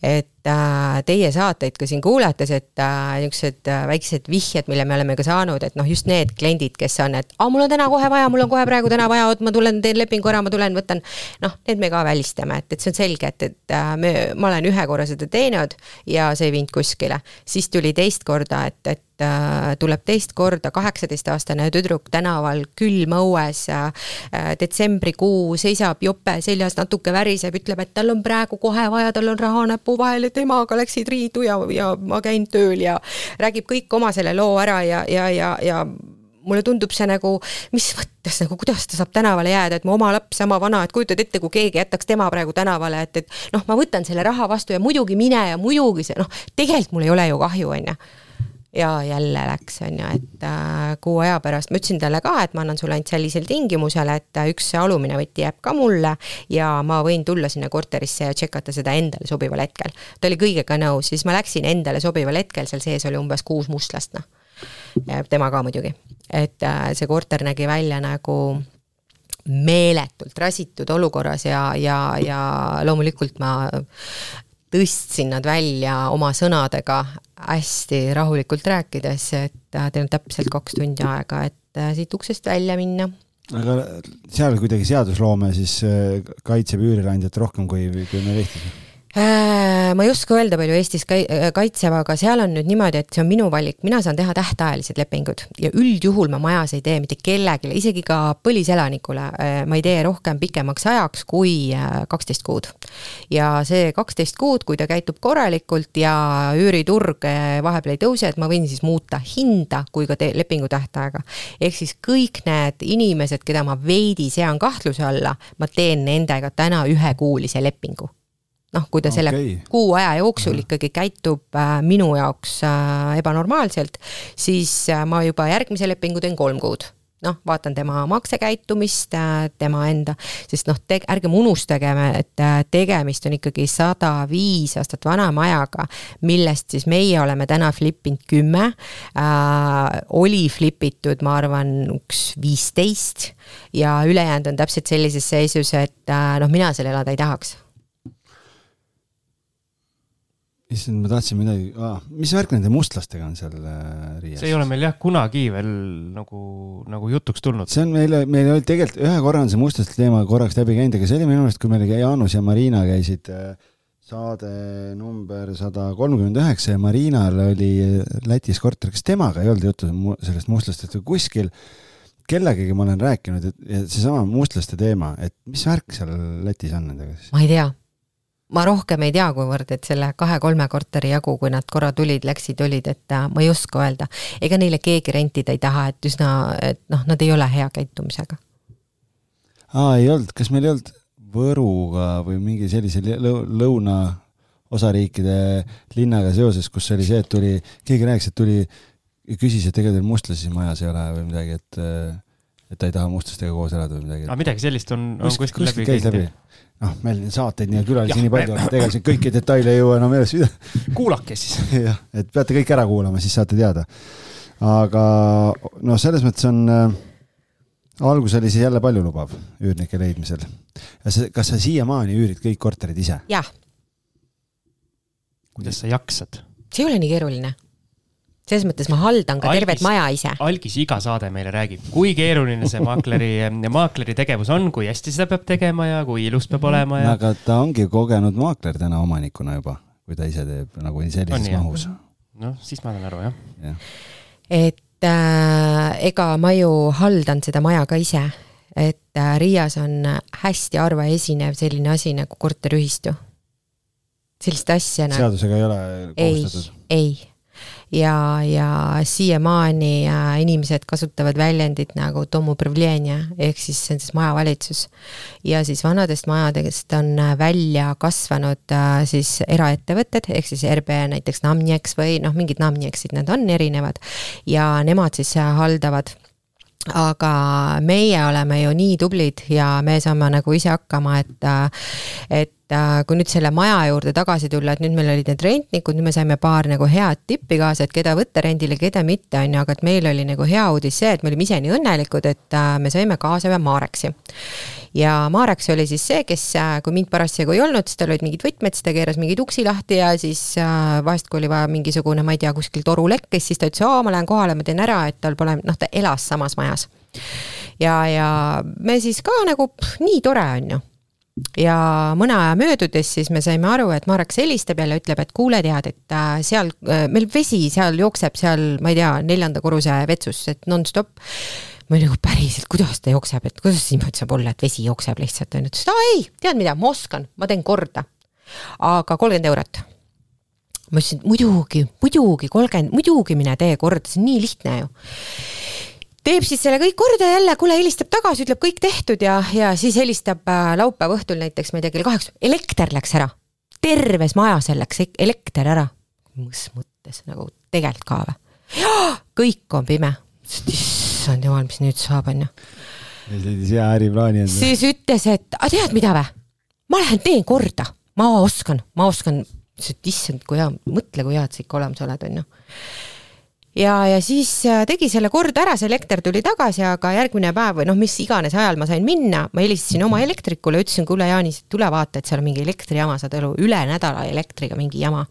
et äh, teie saateid ka siin kuulates, et äh, niisugused äh, väiksed vihjed, mille me oleme ka saanud, et noh, just need kliendid, kes on, et aa, mul on täna kohe vaja, mul on kohe praegu täna vaja, oot, ma tulen, teen lepingu ära, ma tulen, võtan. noh, need me ka välistame, et, et see on selge, et, et me, ma olen ühe korra seda teinud ja see ei viinud kuskile. siis tuli teist korda, et, et Äh, tuleb teist korda kaheksateistaastane tüdruk tänaval külm õues, äh, detsembrikuu, seisab jope seljas, natuke väriseb, ütleb, et tal on praegu kohe vaja, tal on raha näpu vahel, et emaga läksid riidu ja, ja ma käin tööl ja räägib kõik oma selle loo ära ja, ja, ja, ja mulle tundub see nagu, mis mõttes nagu, kuidas ta saab tänavale jääda, et mu oma laps sama vana, et kujutad ette, kui keegi jätaks tema praegu tänavale, et, et noh, ma võtan selle raha vastu ja muidugi mine ja muidugi see noh, tegelikult mul ei ole ju kahju, on ju ja jälle läks, on ju, et äh, kuu aja pärast ma ütlesin talle ka, et ma annan sulle ainult sellisel tingimusel, et äh, üks alumine võti jääb ka mulle ja ma võin tulla sinna korterisse ja tšekata seda endale sobival hetkel. ta oli kõigega nõus, siis ma läksin endale sobival hetkel, seal sees oli umbes kuus mustlast, noh. tema ka muidugi, et äh, see korter nägi välja nagu meeletult räsitud olukorras ja, ja, ja loomulikult ma tõstsin nad välja oma sõnadega hästi rahulikult rääkides, et äh, teil on täpselt kaks tundi aega, et äh, siit uksest välja minna. aga seal kuidagi seadusloome siis äh, kaitseb üürileandjat rohkem kui, kui meil Eestis? Äh, ma ei oska öelda, palju Eestis äh, kaitseb, aga seal on nüüd niimoodi, et see on minu valik, mina saan teha tähtajalised lepingud ja üldjuhul ma majas ei tee mitte kellelegi, isegi ka põliselanikule, äh, ma ei tee rohkem pikemaks ajaks kui kaksteist kuud. ja see kaksteist kuud, kui ta käitub korralikult ja üüriturg vahepeal ei tõuse, et ma võin siis muuta hinda kui ka lepingu tähtaega. ehk siis kõik need inimesed, keda ma veidi sean kahtluse alla, ma teen nendega täna ühekuulise lepingu noh, kui ta selle okay. kuu aja jooksul -hmm. ikkagi käitub äh, minu jaoks äh, ebanormaalselt, siis äh, ma juba järgmise lepingu teen kolm kuud noh, vaatan tema maksekäitumist, tema enda, sest noh, ärgem unustagem, et tegemist on ikkagi sada viis aastat vana majaga, millest siis meie oleme täna flippinud kümme äh,, oli flipitud, ma arvan, üks viisteist ja ülejäänud on täpselt sellises seisus, et äh, noh, mina seal elada ei tahaks issand, ma tahtsin midagi ah,, mis värk nende mustlastega on seal äh, Riias? see ei ole meil jah kunagi veel nagu, nagu jutuks tulnud. see on meile, meil oli tegelikult ühe korra on see mustlaste teema korraks läbi käinud, aga see oli minu meelest, kui meil Jaanus ja Marina käisid äh, saade number sada kolmkümmend üheksa ja Marinal oli Lätis korter, kas temaga ei olnud juttu sellest mustlastest või kuskil kellegagi ma olen rääkinud, et seesama mustlaste teema, et mis värk seal Lätis on nendega siis? ma ei tea ma rohkem ei tea, kuivõrd, et selle kahe-kolme korteri jagu, kui nad korra tulid, läksid, olid, et äh, ma ei oska öelda. ega neile keegi rentida ei taha, et üsna, et noh, nad ei ole hea käitumisega. aa, ei olnud, kas meil ei olnud Võruga või mingi sellise lõuna osariikide linnaga seoses, kus oli see, et tuli, keegi rääkis, et tuli ja küsis, et ega teil mustlasi majas ei ole või midagi, et et ta ei taha mustlastega koos elada või midagi. aga midagi sellist on, on kuskil läbi käinud noh, meil saateid nii külalisi nii palju, et ega siin kõiki detaile ei jõua enam üles pidada. kuulake siis. jah, et peate kõik ära kuulama, siis saate teada. aga noh, selles mõttes on äh,, algus oli siis jälle paljulubav üürnike leidmisel. kas sa siiamaani üürid kõik korterid ise? jah. kuidas sa jaksad? see ei ole nii keeruline selles mõttes ma haldan ka algis, tervet maja ise. algis iga saade meile räägib, kui keeruline see maakleri, maakleri tegevus on, kui hästi seda peab tegema ja kui ilus peab olema ja. aga ta ongi kogenud maakler täna omanikuna juba, kui ta ise teeb nagu sellises mahus. noh, siis ma saan aru jah ja.. et äh, ega ma ju haldan seda maja ka ise, et äh, Riias on hästi harva esinev selline asi nagu korteriühistu. sellist asja. seadusega ei ole kohustatud? ei, ei ja, ja siiamaani äh, inimesed kasutavad väljendit nagu ehk siis see on siis majavalitsus. ja siis vanadest majadest on äh, välja kasvanud äh, siis eraettevõtted, ehk siis RB näiteks Namnieks või noh, mingid Namnieksid, need on erinevad ja nemad siis haldavad aga meie oleme ju nii tublid ja me saame nagu ise hakkama, et, et Äh, kui nüüd selle maja juurde tagasi tulla, et nüüd meil olid need rentnikud, nüüd me saime paar nagu head tippi kaasa, et keda võtta rendile, keda mitte, on ju, aga et meil oli nagu hea uudis see, et me olime ise nii õnnelikud, et äh, me saime kaasa ühe Maareksi. ja Maareks oli siis see, kes, äh, kui mind parasjagu ei olnud, siis tal olid mingid võtmed, siis ta keeras mingeid uksi lahti ja siis vahest, kui oli vaja mingisugune, ma ei tea, kuskil toru lekkis, siis ta ütles, aa, ma lähen kohale, ma teen ära, et tal pole, noh, ta elas samas majas ja, ja me siis ka nagu pff, nii tore on ju ja mõne aja möödudes siis me saime aru, et Marek helistab jälle, ütleb, et kuule, tead, et äh, seal äh, meil vesi seal jookseb seal, ma ei tea, neljanda korruse vetsus, et nonstop ma olin nagu päriselt, kuidas ta jookseb, et kuidas niimoodi saab olla, et vesi jookseb lihtsalt onju, ta ütles, aa ei, tead mida, ma oskan, ma teen korda. aga kolmkümmend eurot. ma ütlesin, muidugi, muidugi kolmkümmend, muidugi mine tee korda, see on nii lihtne ju teeb siis selle kõik korda jälle, kuule, helistab tagasi, ütleb kõik tehtud ja, ja siis helistab äh, laupäeva õhtul näiteks, ma ei tea, kell kaheksa, elekter läks ära. terves majas läks elekter ära. mis mõttes nagu tegelikult ka või? kõik on pime. issand jumal, mis nüüd saab, onju. siis hea äriplaani on. siis ütles, et aga tead mida või? ma lähen teen korda, ma oskan, ma oskan. issand, kui hea, mõtle, kui hea, et sa ikka olemas oled, onju ja, ja siis äh, tegi selle kord ära, see elekter tuli tagasi, aga järgmine päev või noh, mis iganes ajal ma sain minna, ma helistasin oma elektrikule, ütlesin, kuule Jaanis, tule vaata, et seal on mingi elektrijama, saad aru, üle nädala elektriga mingi jama.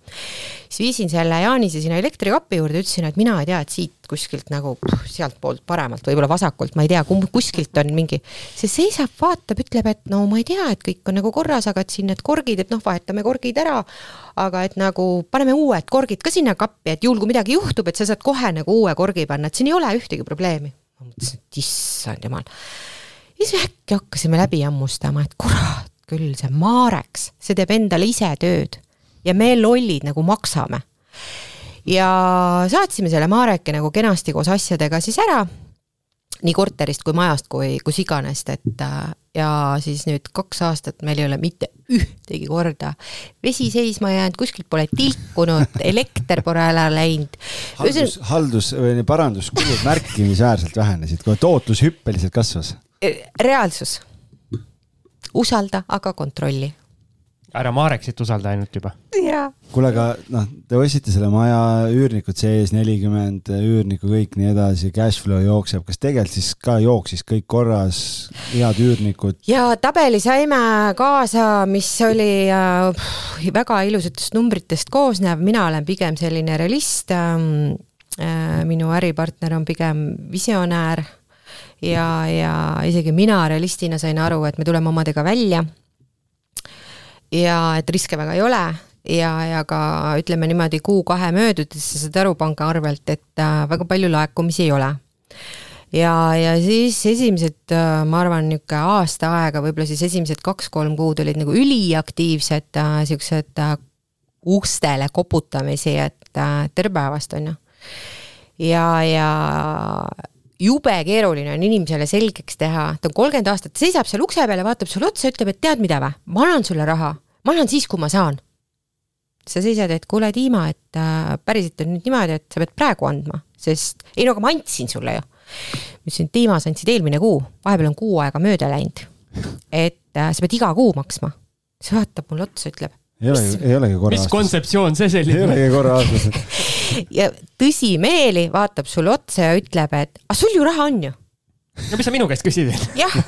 siis viisin selle Jaanise sinna elektrikapi juurde, ütlesin, et mina ei tea, et siit kuskilt nagu sealtpoolt paremalt, võib-olla vasakult, ma ei tea, kuskilt on mingi, see seisab, vaatab, ütleb, et no ma ei tea, et kõik on nagu korras, aga et siin need korgid, et noh, vahetame korgid ära, aga et nagu paneme uued korgid ka sinna kappi, et juhul kui midagi juhtub, et sa saad kohe nagu uue korgi panna, et siin ei ole ühtegi probleemi. ma mõtlesin, et issand jumal. ja siis äkki hakkasime läbi hammustama, et kurat küll, see Mareks, see teeb endale ise tööd ja me lollid nagu maksame ja saatsime selle Mareki nagu kenasti koos asjadega siis ära, nii korterist kui majast kui kus iganes, et äh, ja siis nüüd kaks aastat meil ei ole mitte ühtegi korda. vesi seisma jäänud, kuskilt pole tilkunud, elekter pole ära läinud. haldus, haldus või paranduskulud märkimisväärselt vähenesid, kui tootlus hüppeliselt kasvas. reaalsus. usalda, aga kontrolli ära Mareksit usalda ainult juba. kuule, aga noh, te ostsite selle maja, üürnikud sees, nelikümmend üürnikku, kõik nii edasi, cash flow jookseb, kas tegelikult siis ka jooksis kõik korras, head üürnikud? ja tabeli saime kaasa, mis oli äh, väga ilusatest numbritest koosnev, mina olen pigem selline realist ähm,. Äh, minu äripartner on pigem visionäär ja, ja isegi mina realistina sain aru, et me tuleme omadega välja ja et riske väga ei ole ja, ja ka ütleme niimoodi kuu-kahe möödudes sa saad aru panga arvelt, et äh, väga palju laekumisi ei ole. ja, ja siis esimesed, äh, ma arvan, niisugune aasta aega, võib-olla siis esimesed kaks-kolm kuud olid nagu üliaktiivsed äh, siuksed ustele koputamisi, et tere päevast, on ju. ja, ja jube keeruline on inimesele selgeks teha, ta on kolmkümmend aastat, seisab seal ukse peal ja vaatab sulle otsa, ütleb, et tead mida või, ma annan sulle raha, ma annan siis, kui ma saan. sa seisad, et kuule, Dima, et äh, päriselt on nüüd niimoodi, et sa pead praegu andma, sest ei no aga ma andsin sulle ju. ma ütlesin, et Dima, sa andsid eelmine kuu, vahepeal on kuu aega mööda läinud. et äh, sa pead iga kuu maksma. siis vaatab mulle otsa, ütleb. Ei olegi, ei olegi korra aastas. mis kontseptsioon see selline? ei olegi korra aastas ja tõsimeeli vaatab sulle otsa ja ütleb, et aga sul ju raha on ju. no mis sa minu käest küsid? jah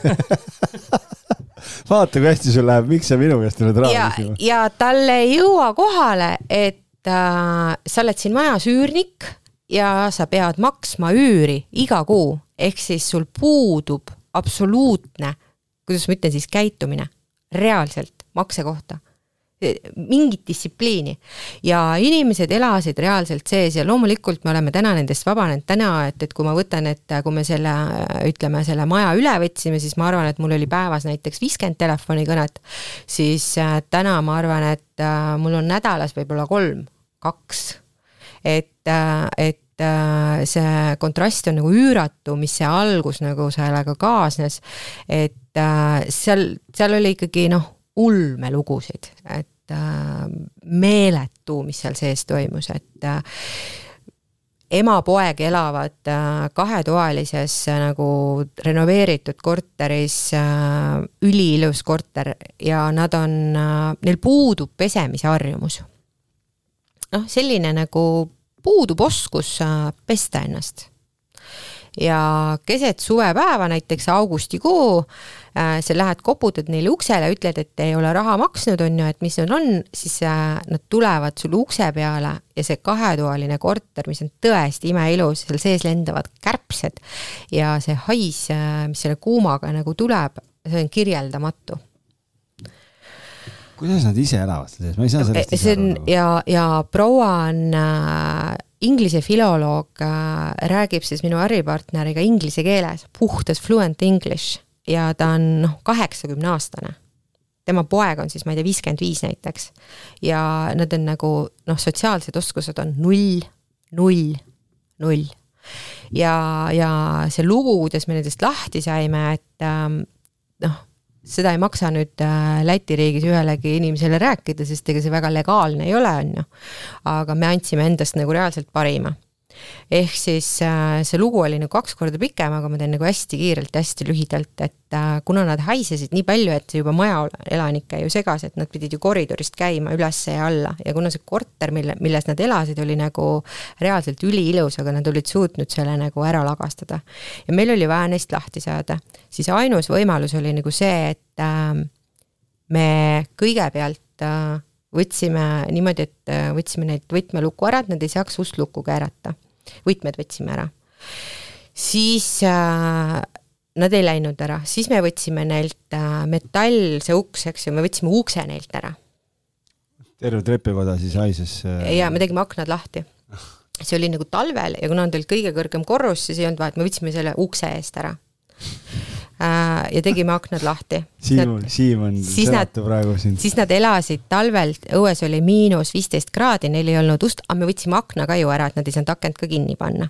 vaata, kui hästi sul läheb, miks sa minu käest oled raha küsima? ja talle ei jõua kohale, et äh, sa oled siin majas üürnik ja sa pead maksma üüri iga kuu, ehk siis sul puudub absoluutne, kuidas ma ütlen siis, käitumine reaalselt makse kohta mingit distsipliini. Ja inimesed elasid reaalselt sees ja loomulikult me oleme täna nendest vabanenud. Täna, et, et kui ma võtan, et kui me selle, ütleme, selle maja üle võtsime, siis ma arvan, et mul oli päevas näiteks viiskümmend telefonikõnet, siis äh, täna ma arvan, et äh, mul on nädalas võib-olla kolm, kaks. et, äh, et see kontrast on nagu üüratu, mis see algus nagu sellega kaasnes, et seal, seal oli ikkagi noh ulmelugusid, et äh, meeletu, mis seal sees toimus, et äh, ema-poeg elavad äh, kahetoalises äh, nagu renoveeritud korteris äh,, üliilus korter ja nad on neil puudub pesemisharjumus. noh, selline nagu puudub oskus pesta ennast ja keset suvepäeva, näiteks augustikuu, äh, sa lähed, koputad neile uksele, ütled, et ei ole raha maksnud, on ju, et mis need on, siis äh, nad tulevad sul ukse peale ja see kahetoaline korter, mis on tõesti imeilus, seal sees lendavad kärbsed ja see hais, äh, mis selle kuumaga nagu tuleb, see on kirjeldamatu kuidas nad ise elavad seal sees, ma ei saa sellest ise aru. Nagu. ja, ja proua on inglise filoloog äh, räägib siis minu äripartneriga inglise keeles, puhtas fluent english ja ta on noh, kaheksakümne aastane. tema poeg on siis, ma ei tea, viiskümmend viis näiteks. ja nad on nagu noh, sotsiaalsed oskused on null, null, null. ja, ja see lugu, kuidas me nendest lahti saime, et ähm, noh seda ei maksa nüüd äh, Läti riigis ühelegi inimesele rääkida, sest ega see väga legaalne ei ole, on ju. aga me andsime endast nagu reaalselt parima ehk siis äh, see lugu oli nagu kaks korda pikem, aga ma teen nagu hästi kiirelt hästi lühidalt, et äh, kuna nad haisesid nii palju, et juba maja elanikke ju segas, et nad pidid ju koridorist käima üles ja alla ja kuna see korter, mille, milles nad elasid, oli nagu reaalselt üliilus, aga nad olid suutnud selle nagu ära lagastada. ja meil oli vaja neist lahti saada, siis ainus võimalus oli nagu see, et äh, me kõigepealt äh, võtsime niimoodi, et võtsime neilt võtmeluku ära, et nad ei saaks ust lukku keerata. Võtmed võtsime ära. siis äh, nad ei läinud ära, siis me võtsime neilt äh, metallse uks, eks ju, me võtsime ukse neilt ära. terve trepikoda siis haises äh...? jaa, me tegime aknad lahti. see oli nagu talvel ja kuna on teil kõige kõrgem korrus, siis ei olnud vahet, me võtsime selle ukse eest ära ja tegime aknad lahti. Siim Siim on seleta praegu siin. siis nad elasid talvel, õues oli miinus viisteist kraadi, neil ei olnud ust, aga me võtsime akna ka ju ära, et nad ei saanud akent ka kinni panna.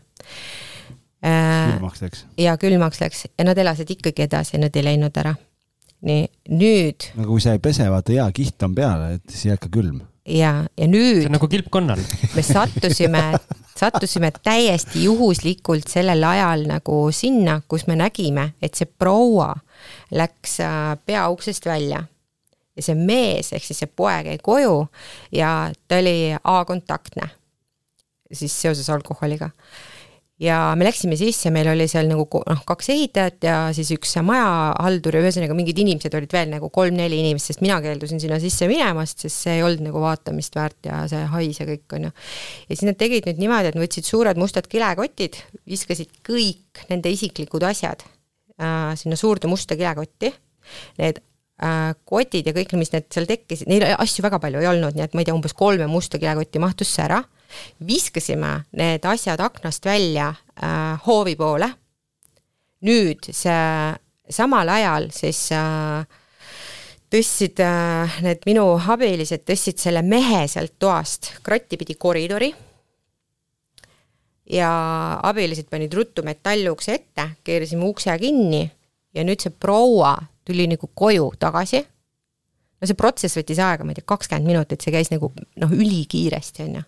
Äh, külmaks läks. ja külmaks läks ja nad elasid ikkagi edasi, nad ei läinud ära. nii, nüüd. no kui sa ei pese, vaata hea kiht on peale, et siis jääb ka külm. Ja, ja nüüd. see on nagu kilpkonnal me sattusime, sattusime täiesti juhuslikult sellel ajal nagu sinna, kus me nägime, et see proua läks äh, peauksest välja ja see mees ehk siis see poeg jäi koju ja ta oli A-kontaktne siis seoses alkoholiga ja me läksime sisse, meil oli seal nagu noh, kaks ehitajat ja siis üks majahaldur ja ühesõnaga mingid inimesed olid veel nagu kolm-neli inimest, sest mina keeldusin sinna sisse minemast, sest see ei olnud nagu vaatamist väärt ja see hais ja kõik, on ju. ja siis nad tegid nüüd niimoodi, et nad võtsid suured mustad kilekotid, viskasid kõik nende isiklikud asjad äh, sinna suurde musta kilekotti, need äh, kotid ja kõik, mis need seal tekkisid, neil asju väga palju ei olnud, nii et ma ei tea, umbes kolme musta kilekotti mahtus see ära viskasime need asjad aknast välja äh, hoovi poole. nüüd see samal ajal siis äh, tõstsid äh, need minu abilised, tõstsid selle mehe sealt toast kratti pidi koridori. ja abilised panid ruttu metallukse ette, keerasime ukse kinni ja nüüd see proua tuli nagu koju tagasi. no see protsess võttis aega, ma ei tea, kakskümmend minutit, see käis nagu noh, ülikiiresti, on ju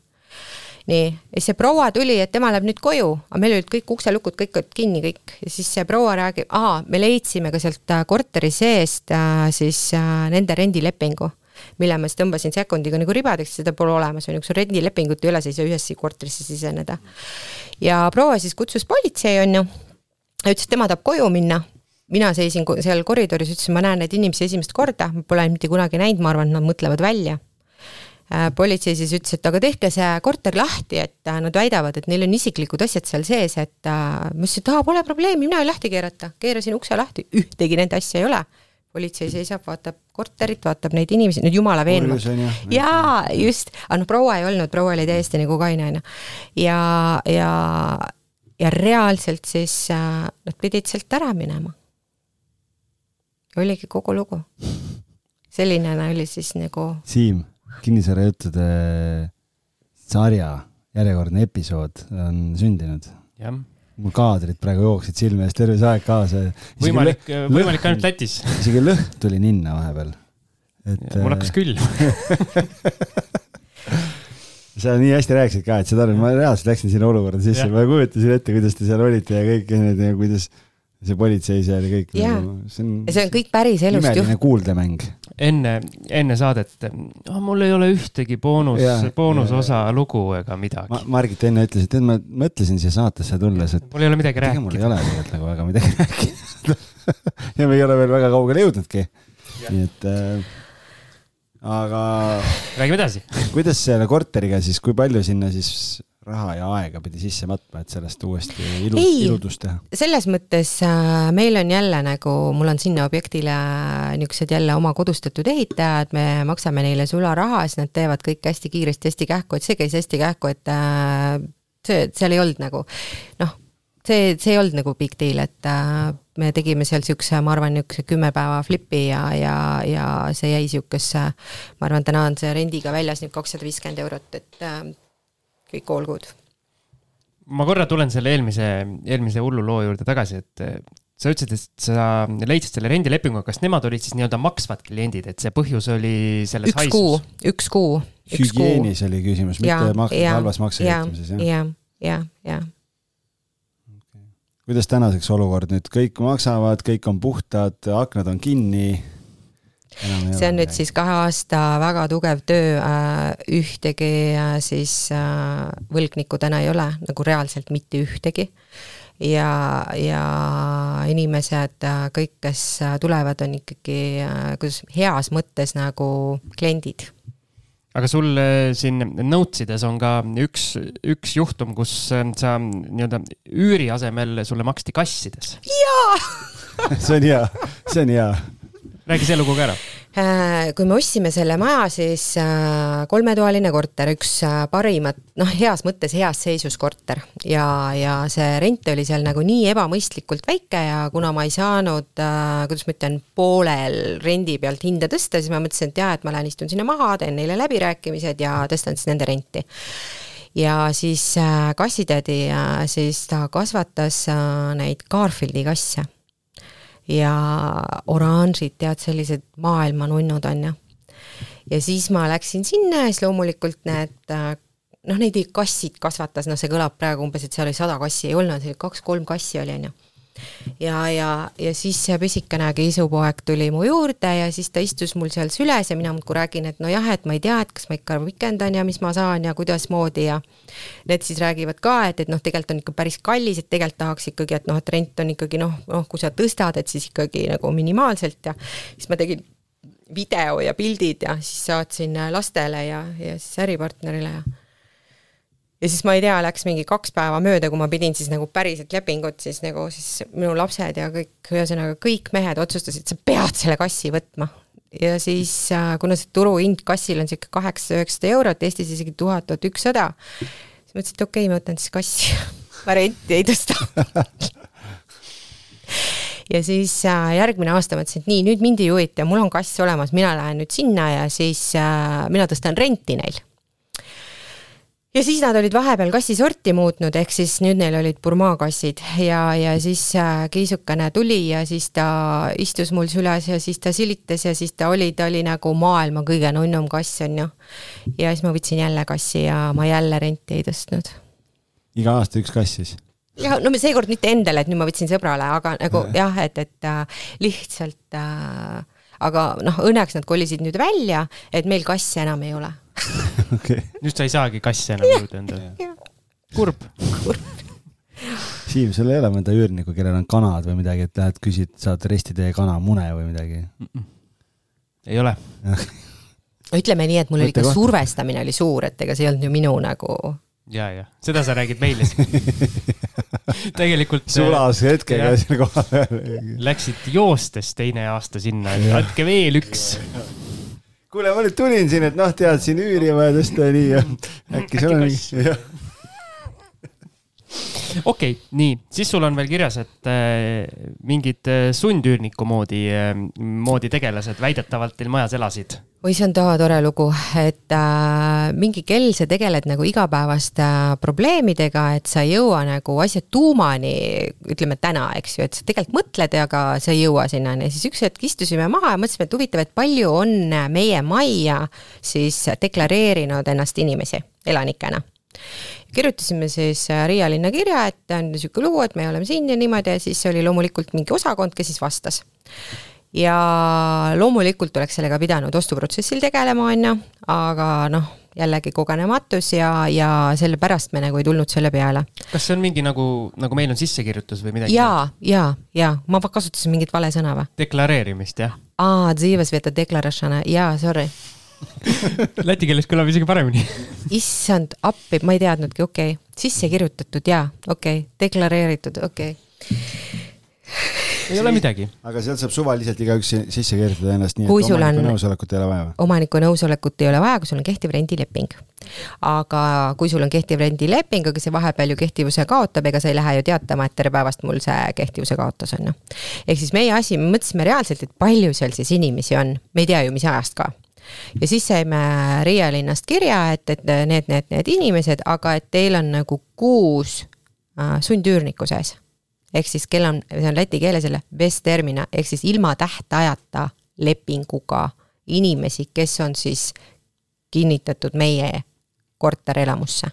nii, ja see proua tuli, et tema läheb nüüd koju, aga meil olid kõik ukselukud, kõik olid kinni kõik. Ja siis see proua räägib, aa, me leidsime ka sealt äh, korteri seest äh, siis äh, nende rendilepingu mille ma siis tõmbasin sekundiga nagu ribadeks, seda pole olemas, on ju, kui sul rendilepingut ei ole, sa ei saa ühesse korterisse siseneda. ja proua siis kutsus politsei, on ju, ütles, et tema tahab koju minna. Mina seisin seal koridoris, ütlesin, ma näen neid inimesi esimest korda, ma pole mitte kunagi näinud, ma arvan, et nad mõtlevad välja politsei siis ütles, et aga tehke see korter lahti, et äh, nad väidavad, et neil on isiklikud asjad seal sees, et äh, ma ütlesin, et aa, pole probleemi, mina võin lahti keerata, keerasin ukse lahti, ühtegi nende asja ei ole. politsei seisab, vaatab korterit, vaatab neid inimesi, nüüd jumala veenvalt. jaa, just, aga noh, proua ei olnud, proua oli täiesti nagu kaine, on ju. ja, ja, ja reaalselt siis äh, nad pidid sealt ära minema. oligi kogu lugu. selline oli siis nagu. Siim kinnisvarajuttude sarja järjekordne episood on sündinud. mul kaadrid praegu jooksid silme eest terve see aeg kaasa. võimalik, võimalik ainult Lätis. isegi lõhn tuli ninna vahepeal. et. mul hakkas külm sa nii hästi rääkisid ka, et seda, ma reaalselt läksin sinna olukorda sisse, ma kujutasin ette, kuidas te seal olite ja kõik need ja kuidas see politsei seal ja kõik. Nagu, see on, see on kõik päris elust juht-. imeline kuuldemäng. enne, enne saadet oh,, mul ei ole ühtegi boonus, boonusosa lugu ega midagi Ma,. Margit enne ütles, et ma mõtlesin siia saatesse tulles, et. mul ei ole midagi rääkida. mul ei ole tegelikult nagu väga midagi rääkida ja me ei ole veel väga kaugele jõudnudki. nii et äh, aga. räägime edasi. kuidas selle korteriga siis, kui palju sinna siis raha ja aega pidi sisse matma, et sellest uuesti ilus, iludust teha? selles mõttes äh, meil on jälle nagu, mul on sinna objektile niisugused jälle oma kodustatud ehitajad, me maksame neile sularaha, siis nad teevad kõik hästi kiiresti, hästi kähku, et see käis hästi kähku, et äh, see, seal ei olnud nagu noh, see, see ei olnud nagu big deal, et äh, me tegime seal niisuguse, ma arvan, niisuguse kümme päeva flipi ja, ja, ja see jäi niisugusesse, ma arvan, täna on see rendiga väljas nüüd kakssada viiskümmend eurot, et kõik all good. ma korra tulen selle eelmise, eelmise hullu loo juurde tagasi, et sa ütlesid, et sa leidsid selle rendilepingu, kas nemad olid siis nii-öelda maksvad kliendid, et see põhjus oli selles üks haisus? kuu, üks kuu. hügieenis oli küsimus, mitte maks-, halvas maksekäitumises, jah? jah, jah, jah. kuidas tänaseks olukord nüüd, kõik maksavad, kõik on puhtad, aknad on kinni see on nüüd siis kahe aasta väga tugev töö, äh, ühtegi äh, siis äh, võlgnikku täna ei ole, nagu reaalselt mitte ühtegi. ja, ja inimesed, kõik, kes tulevad, on ikkagi, kuidas heas mõttes nagu kliendid aga sul siin notes ides on ka üks, üks juhtum, kus sa nii-öelda üüri asemel sulle maksti kassides. jaa see on hea, see on hea räägi see lugu ka ära. Äh, kui me ostsime selle maja, siis äh, kolmetoaline korter, üks äh, parimat, noh, heas mõttes heas seisus korter. Ja, ja see rent oli seal nagu nii ebamõistlikult väike ja kuna ma ei saanud, kuidas ma ütlen, poolel rendi pealt hinda tõsta, siis ma mõtlesin, et jaa, et ma lähen istun sinna maha, teen neile läbirääkimised ja tõstan siis nende renti. Ja siis kassitädi, siis ta kasvatas neid Garfieldi kasse ja oranžid, tead, sellised maailmanunnud on ju. ja siis ma läksin sinna ja siis loomulikult need noh, neid kassid kasvatas, noh, see kõlab praegu umbes, et seal oli sada kassi, ei olnud, kaks-kolm kassi oli, on ju ja, ja, ja siis see pisikene kiisupoeg tuli mu juurde ja siis ta istus mul seal süles ja mina muudkui räägin, et nojah, et ma ei tea, et kas ma ikka vikendan ja mis ma saan ja kuidasmoodi ja need siis räägivad ka, et, et noh, tegelikult on ikka päris kallis, et tegelikult tahaks ikkagi, et noh, et rent on ikkagi noh, noh, kui sa tõstad, et siis ikkagi nagu minimaalselt ja siis ma tegin video ja pildid ja siis saatsin lastele ja, ja siis äripartnerile ja ja siis ma ei tea, läks mingi kaks päeva mööda, kui ma pidin siis nagu päriselt lepingut, siis nagu siis minu lapsed ja kõik, ühesõnaga kõik mehed otsustasid, sa pead selle kassi võtma. ja siis, äh, kuna see turuhind kassil on sihuke kaheksasada-üheksasada eurot, Eestis isegi tuhat, tuhat ükssada, siis mõtlesin, et okei okay,, ma võtan siis kassi ma renti ei tõsta ja siis äh, järgmine aasta mõtlesin, et nii, nüüd mind ei huvita, mul on kass olemas, mina lähen nüüd sinna ja siis äh, mina tõstan renti neil ja siis nad olid vahepeal kassisorti muutnud, ehk siis nüüd neil olid burmaakassid ja, ja siis äh, kiisukene tuli ja siis ta istus mul süles ja siis ta silitas ja siis ta oli, ta oli nagu maailma kõige nunnum kass, on ju. ja siis ma võtsin jälle kassi ja ma jälle renti ei tõstnud. iga aasta üks kass siis? jah, no seekord mitte endale, et nüüd ma võtsin sõbrale, aga nagu jah, et, et äh, lihtsalt äh, aga noh, õnneks nad kolisid nüüd välja, et meil kasse enam ei ole okay.. just sa ei saagi kasse enam juurde endale. kurb. Siim, sul ei ole mõnda üürnikku, kellel on kanad või midagi, et lähed küsid, saad restitee kanamune või midagi mm? -mm. ei ole ütleme nii, et mul oli ikka survestamine oli suur, et ega see ei olnud ju minu nagu ja, ja seda sa räägid meile tegelikult. sulase hetkega seal kohapeal. Läksid joostes teine aasta sinna, et andke veel üks kuule, ma nüüd tulin siin, et noh, tead siin üüri on vaja tõsta ja nii ja äkki seal on mingi. Okei okay,, nii, siis sul on veel kirjas, et äh, mingid äh, sundüürniku moodi äh,, moodi tegelased väidetavalt teil majas elasid. Oi, see on toa tore lugu, et äh, mingi kell sa tegeled nagu igapäevaste äh, probleemidega, et sa ei jõua nagu asja tuumani, ütleme täna, eks ju, et sa tegelikult mõtled, aga sa ei jõua sinnani. Siis üks hetk istusime maha ja mõtlesime, et huvitav, et palju on meie majja siis deklareerinud ennast inimesi elanikena kirjutasime siis äh, Riia linna kirja, et on niisugune lugu, et me oleme siin ja niimoodi ja siis oli loomulikult mingi osakond, kes siis vastas ja loomulikult oleks sellega pidanud ostuprotsessil tegelema, on ju, aga noh, jällegi kogenematus ja, ja sellepärast me nagu ei tulnud selle peale. kas see on mingi nagu, nagu meil on sissekirjutus või midagi? jaa, jaa, jaa, ma kasutasin mingit vale sõna või? deklareerimist, jah? aa, jaa, sorry Läti keeles kõlab isegi paremini issand appi, ma ei teadnudki, okei okay., sisse kirjutatud jaa, okei okay., deklareeritud, okei okay ei ole midagi. aga sealt saab suvaliselt igaüks sisse kirjutada ennast nii, et omaniku nõusolekut ei ole vaja või? omaniku nõusolekut ei ole vaja, kui sul on kehtiv rendileping. aga kui sul on kehtiv rendileping, aga see vahepeal ju kehtivuse kaotab, ega sa ei lähe ju teatama, et tere päevast, mul see kehtivuse kaotas, on ju. ehk siis meie asi, me mõtlesime reaalselt, et palju seal siis inimesi on, me ei tea ju, mis ajast ka ja siis saime Riia linnast kirja, et, et need, need, need inimesed, aga et teil on nagu kuus äh, sundüürnikku sees. Ehk siis kel on, see on läti keeles jälle, Vestermina ehk siis ilma tähtajata lepinguga inimesi, kes on siis kinnitatud meie korterelamusse.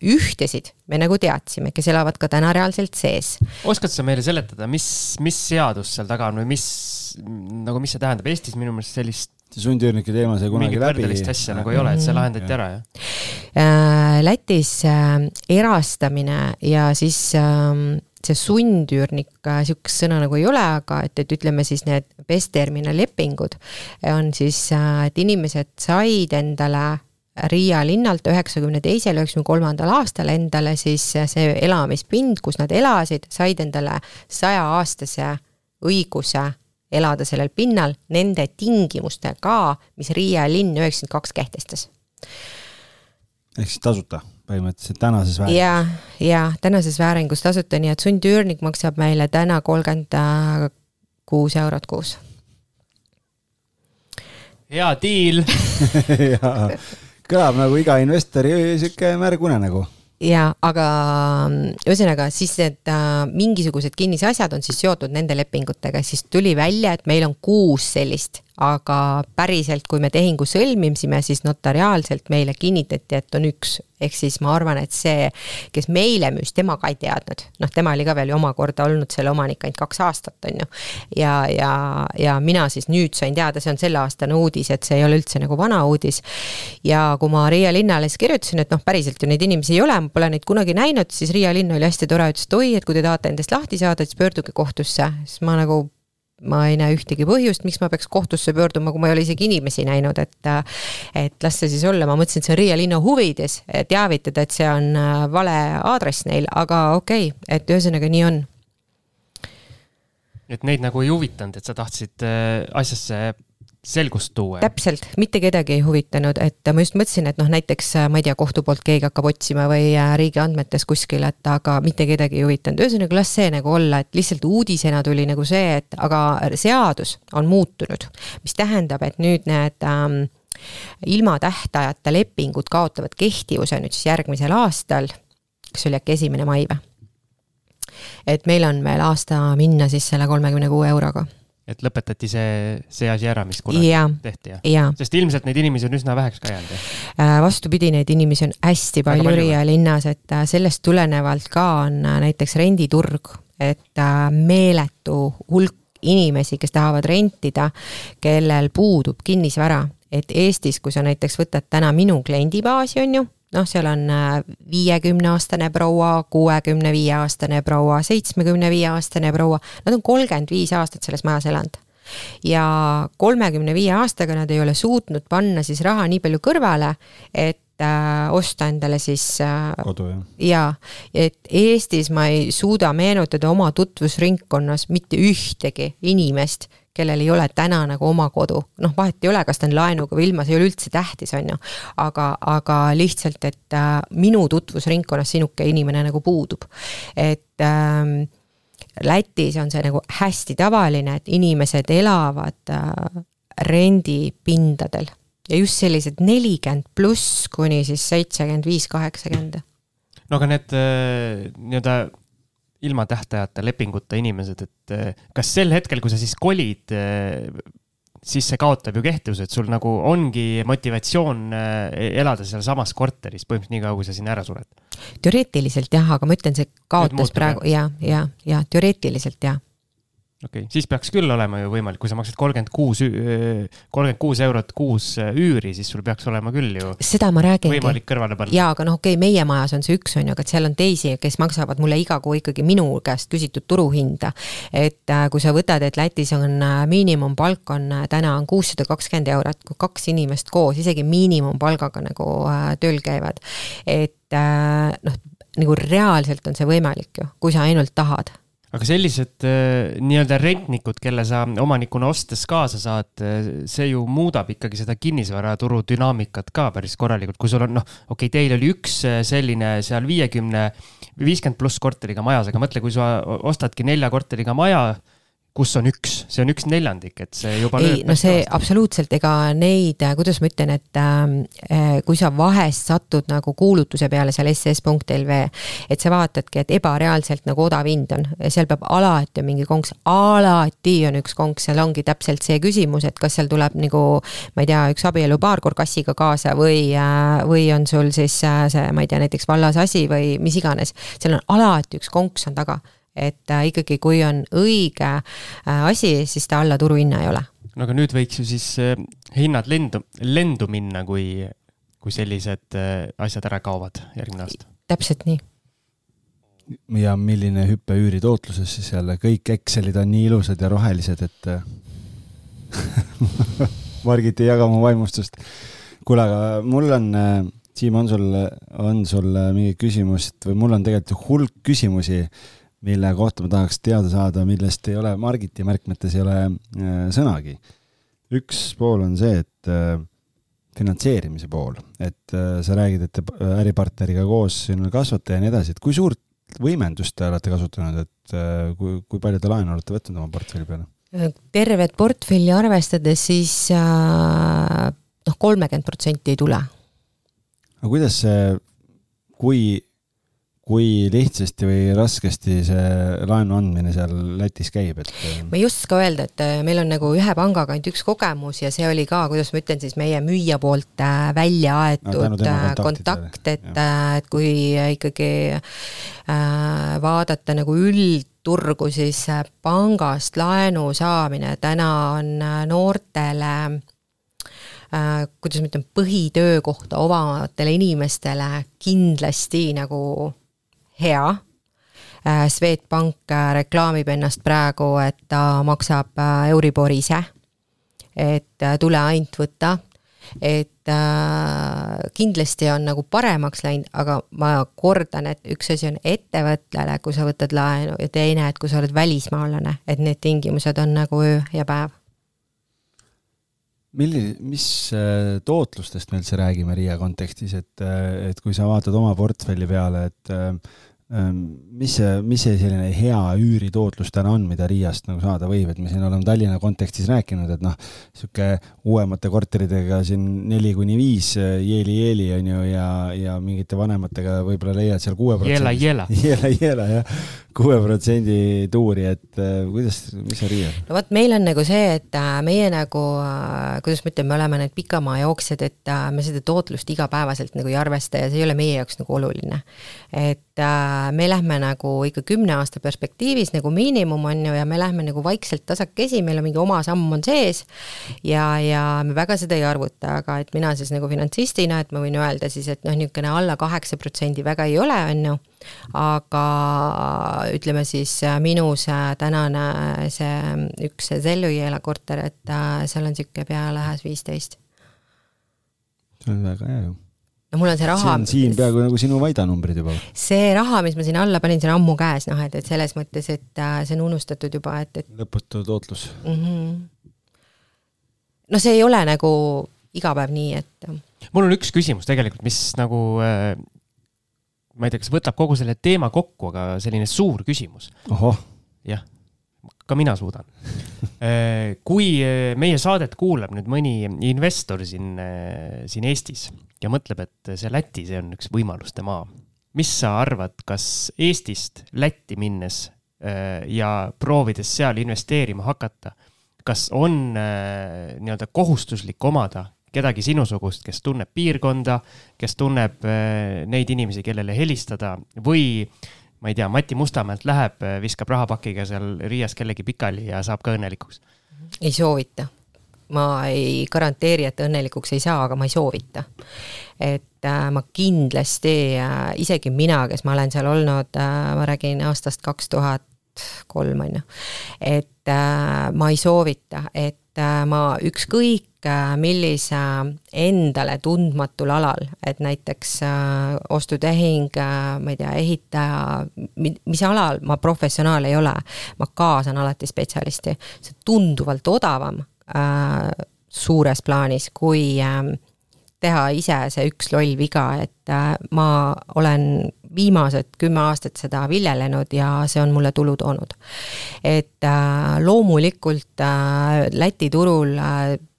Ühtesid me nagu teadsime, kes elavad ka täna reaalselt sees. oskad sa meile seletada, mis, mis seadus seal taga on või mis, nagu mis see tähendab, Eestis minu meelest sellist see sundüürnike teema sai kunagi läbi. mingit asja nagu ei ole, et see lahendati ära, jah? Äh, Lätis äh, erastamine ja siis äh, see sundüürnik, niisugust sõna nagu ei ole, aga et, et ütleme siis need BES-termina lepingud on siis, et inimesed said endale Riia linnalt üheksakümne teisel, üheksakümne kolmandal aastal endale siis see elamispind, kus nad elasid, said endale sajaaastase õiguse elada sellel pinnal nende tingimustega, mis Riia linn üheksakümmend kaks kehtestas. ehk siis tasuta? põhimõtteliselt tänases vääringus. ja, ja tänases vääringus tasuta, nii et sundüürnik maksab meile täna kolmkümmend kuus eurot kuus. hea diil kõlab nagu iga investori sihuke märg unenägu ja aga mm, ühesõnaga siis need äh, mingisugused kinnisasjad on siis seotud nende lepingutega, siis tuli välja, et meil on kuus sellist aga päriselt, kui me tehingu sõlmisime, siis notariaalselt meile kinnitati, et on üks. ehk siis ma arvan, et see, kes meile müüs, tema ka ei teadnud, noh, tema oli ka veel ju omakorda olnud selle omanik ainult kaks aastat, on ju. ja, ja, ja mina siis nüüd sain teada, see on selleaastane uudis, et see ei ole üldse nagu vana uudis. ja kui ma Riia linnale siis kirjutasin, et noh, päriselt ju neid inimesi ei ole, ma pole neid kunagi näinud, siis Riia linn oli hästi tore, ütles, et oi, et kui te tahate endast lahti saada, siis pöörduge kohtusse, siis ma nagu ma ei näe ühtegi põhjust, miks ma peaks kohtusse pöörduma, kui ma ei ole isegi inimesi näinud, et et las see siis olla, ma mõtlesin, et see on Riia linna huvides teavitada, et see on äh, vale aadress neil, aga okei okay,, et ühesõnaga nii on. et neid nagu ei huvitanud, et sa tahtsid äh, asjasse selgust tuua. täpselt, mitte kedagi ei huvitanud, et ma just mõtlesin, et noh, näiteks äh, ma ei tea, kohtu poolt keegi hakkab otsima või äh, riigi andmetes kuskil, et aga mitte kedagi ei huvitanud, ühesõnaga las see nagu olla, et lihtsalt uudisena tuli nagu see, et aga seadus on muutunud, mis tähendab, et nüüd need ähm, ilma tähtajata lepingud kaotavad kehtivuse nüüd siis järgmisel aastal, kas see oli äkki esimene mai või? et meil on veel aasta minna siis selle kolmekümne kuue euroga et lõpetati see, see asi ära, mis kunagi ja, tehti, jah? sest ilmselt neid inimesi on üsna väheks ka jäänud, jah? Äh, vastupidi, neid inimesi on hästi palju, palju Riia linnas, et äh, sellest tulenevalt ka on äh, näiteks renditurg, et meeletu hulk inimesi, kes tahavad rentida, kellel puudub kinnisvara. et Eestis, kui sa näiteks võtad täna minu kliendibaasi, on ju noh, seal on äh, viiekümneaastane proua, kuuekümne viie aastane proua, seitsmekümne viie aastane proua, nad on kolmkümmend viis aastat selles majas elanud ja kolmekümne viie aastaga nad ei ole suutnud panna siis raha nii palju kõrvale, et äh, osta endale siis äh, kodu jah? jaa, et Eestis ma ei suuda meenutada oma tutvusringkonnas mitte ühtegi inimest, kellel ei ole täna nagu oma kodu, noh, vahet ei ole, kas ta on laenuga või ilma, see ei ole üldse tähtis, on ju. aga, aga lihtsalt, et äh, minu tutvusringkonnas sinuke inimene nagu puudub, et ähm, Lätis on see nagu hästi tavaline, et inimesed elavad äh, rendipindadel ja just sellised nelikümmend pluss kuni siis seitsekümmend viis, kaheksakümmend. no aga need äh, nii-öelda ilma tähtajata lepinguta inimesed, et eh, kas sel hetkel, kui sa siis kolid, eh, siis see kaotab ju kehtivuse, et sul nagu ongi motivatsioon eh, elada sealsamas korteris põhimõtteliselt nii kaua, kui sa sinna ära sured? teoreetiliselt jah, aga ma ütlen, see kaotas praegu ja, ja, ja teoreetiliselt jah okei okay., siis peaks küll olema ju võimalik, kui sa maksad kolmkümmend kuus, kolmkümmend kuus eurot kuus üüri, siis sul peaks olema küll ju. seda ma räägingi. võimalik kõrvale panna. jaa, aga noh, okei okay,, meie majas on see üks, on ju, aga et seal on teisi, kes maksavad mulle iga kuu ikkagi minu käest küsitud turuhinda. et äh, kui sa võtad, et Lätis on äh, miinimumpalk on äh, täna on kuussada kakskümmend eurot, kui kaks inimest koos isegi miinimumpalgaga nagu tööl käivad. et noh, nagu reaalselt on see võimalik ju, kui sa ainult tahad aga sellised äh, nii-öelda rentnikud, kelle sa omanikuna ostes kaasa saad, äh, see ju muudab ikkagi seda kinnisvaraturu dünaamikat ka päris korralikult, kui sul on noh, okei okay,, teil oli üks äh, selline seal viiekümne, viiskümmend pluss korteriga majas, aga mõtle, kui sa ostadki nelja korteriga maja kus on üks, see on üks neljandik, et see juba ei, no see aastat. absoluutselt, ega neid, kuidas ma ütlen, et äh, kui sa vahest satud nagu kuulutuse peale seal ss.lv, et sa vaatadki, et ebareaalselt nagu odav hind on, seal peab alati on mingi konks, alati on üks konks, seal ongi täpselt see küsimus, et kas seal tuleb nagu ma ei tea, üks abielupaar korkassiga kaasa või äh,, või on sul siis äh, see, ma ei tea, näiteks vallas asi või mis iganes, seal on alati üks konks on taga et äh, ikkagi, kui on õige äh, asi, siis ta alla turuhinna ei ole. no aga nüüd võiks ju siis äh, hinnad lendu, lendu minna, kui, kui sellised asjad ära kaovad järgmine aasta. täpselt nii. ja milline hüpe üüritootluses siis jälle, kõik Excelid on nii ilusad ja rohelised, et Margit ei jaga oma vaimustust. kuule, aga mul on Siim, on sul, on sul mingi küsimus või mul on tegelikult hulk küsimusi mille kohta ma tahaks teada saada, millest ei ole Margiti märkmetes ei ole äh, sõnagi. üks pool on see, et äh, finantseerimise pool, et äh, sa räägid, et te äripartneriga koos siin kasvate ja nii edasi, et kui suurt võimendust te olete kasutanud, et kui, kui palju te laenu olete võtnud oma portfelli peale? tervet portfelli arvestades siis noh, kolmekümmend protsenti ei tule. aga kuidas see, kui kui lihtsasti või raskesti see laenu andmine seal Lätis käib, et? ma ei oska öelda, et äh, meil on nagu ühe pangaga ainult üks kogemus ja see oli ka, kuidas ma ütlen siis, meie müüja poolt äh, välja aetud no, kontakt, et, et kui ikkagi äh, vaadata nagu üldturgu, siis pangast laenu saamine täna on noortele äh, kuidas ma ütlen, põhitöökohta omavatele inimestele kindlasti nagu hea. Äh, Swedbank äh, reklaamib ennast praegu, et ta maksab äh, Euribori ise. et tule ainult võta, et äh, kindlasti on nagu paremaks läinud, aga ma kordan, et üks asi on ettevõttele, kui sa võtad laenu ja teine, et kui sa oled välismaalane, et need tingimused on nagu öö ja päev milline, mis tootlustest me üldse räägime Riia kontekstis, et, et kui sa vaatad oma portfelli peale, et Ehm, mis see, mis see selline hea üüritootlus täna on, mida Riiast nagu saada võib, et me siin oleme Tallinna kontekstis rääkinud, et noh, niisugune uuemate korteritega siin neli kuni viis jeeli-jeeli on ju ja, ja mingite vanematega võib-olla leiad seal kuue protsendi. jela, jela. jela, jela jah, kuue protsendi tuuri, et äh, kuidas, mis on Riial? no vot, meil on nagu see, et äh, meie nagu, äh, kuidas ma ütlen, me oleme need pikamaajooksjad, et me seda tootlust igapäevaselt nagu ei arvesta ja see ei ole meie jaoks nagu oluline. et Äh, me lähme nagu ikka kümne aasta perspektiivis nagu miinimum on ju ja me lähme nagu vaikselt tasakesi, meil on mingi oma samm on sees. ja, ja me väga seda ei arvuta, aga et mina siis nagu finantsistina, et ma võin öelda siis, et noh, niisugune alla kaheksa protsendi väga ei ole, on ju. aga ütleme siis minu see tänane see üks Sellujõela korter, et äh, seal on niisugune pealehäs viisteist. see on väga hea ju no mul on see raha. see on siin peaaegu nagu sinu Vaida numbrid juba. see raha, mis ma sinna alla panin, see on ammu käes, noh, et, et selles mõttes, et äh, see on unustatud juba, et, et. lõputu tootlus mm. -hmm. no see ei ole nagu iga päev nii, et. mul on üks küsimus tegelikult, mis nagu äh, ma ei tea, kas võtab kogu selle teema kokku, aga selline suur küsimus. jah, ka mina suudan äh, kui äh, meie saadet kuulab nüüd mõni investor siin, äh, siin Eestis ja mõtleb, et see Läti, see on üks võimaluste maa. mis sa arvad, kas Eestist Lätti minnes ja proovides seal investeerima hakata, kas on nii-öelda kohustuslik omada kedagi sinusugust, kes tunneb piirkonda, kes tunneb neid inimesi, kellele helistada või ma ei tea, Mati Mustamäelt läheb, viskab rahapakiga seal Riias kellegi pikali ja saab ka õnnelikuks? ei soovita. Ma ei garanteeri, et õnnelikuks ei saa, aga ma ei soovita. et äh, ma kindlasti äh,, isegi mina, kes ma olen seal olnud äh,, ma räägin aastast kaks tuhat kolm, on ju, et ma ei soovita, et ma ükskõik millise endale tundmatul alal, et näiteks ostutehing ma ei tea, ehitaja, mis alal ma professionaal ei ole, ma kaasan alati spetsialisti, see on tunduvalt odavam äh, suures plaanis, kui äh, teha ise see üks loll viga, et äh, ma olen viimased kümme aastat seda viljelenud ja see on mulle tulu toonud. et äh, loomulikult äh, Läti turul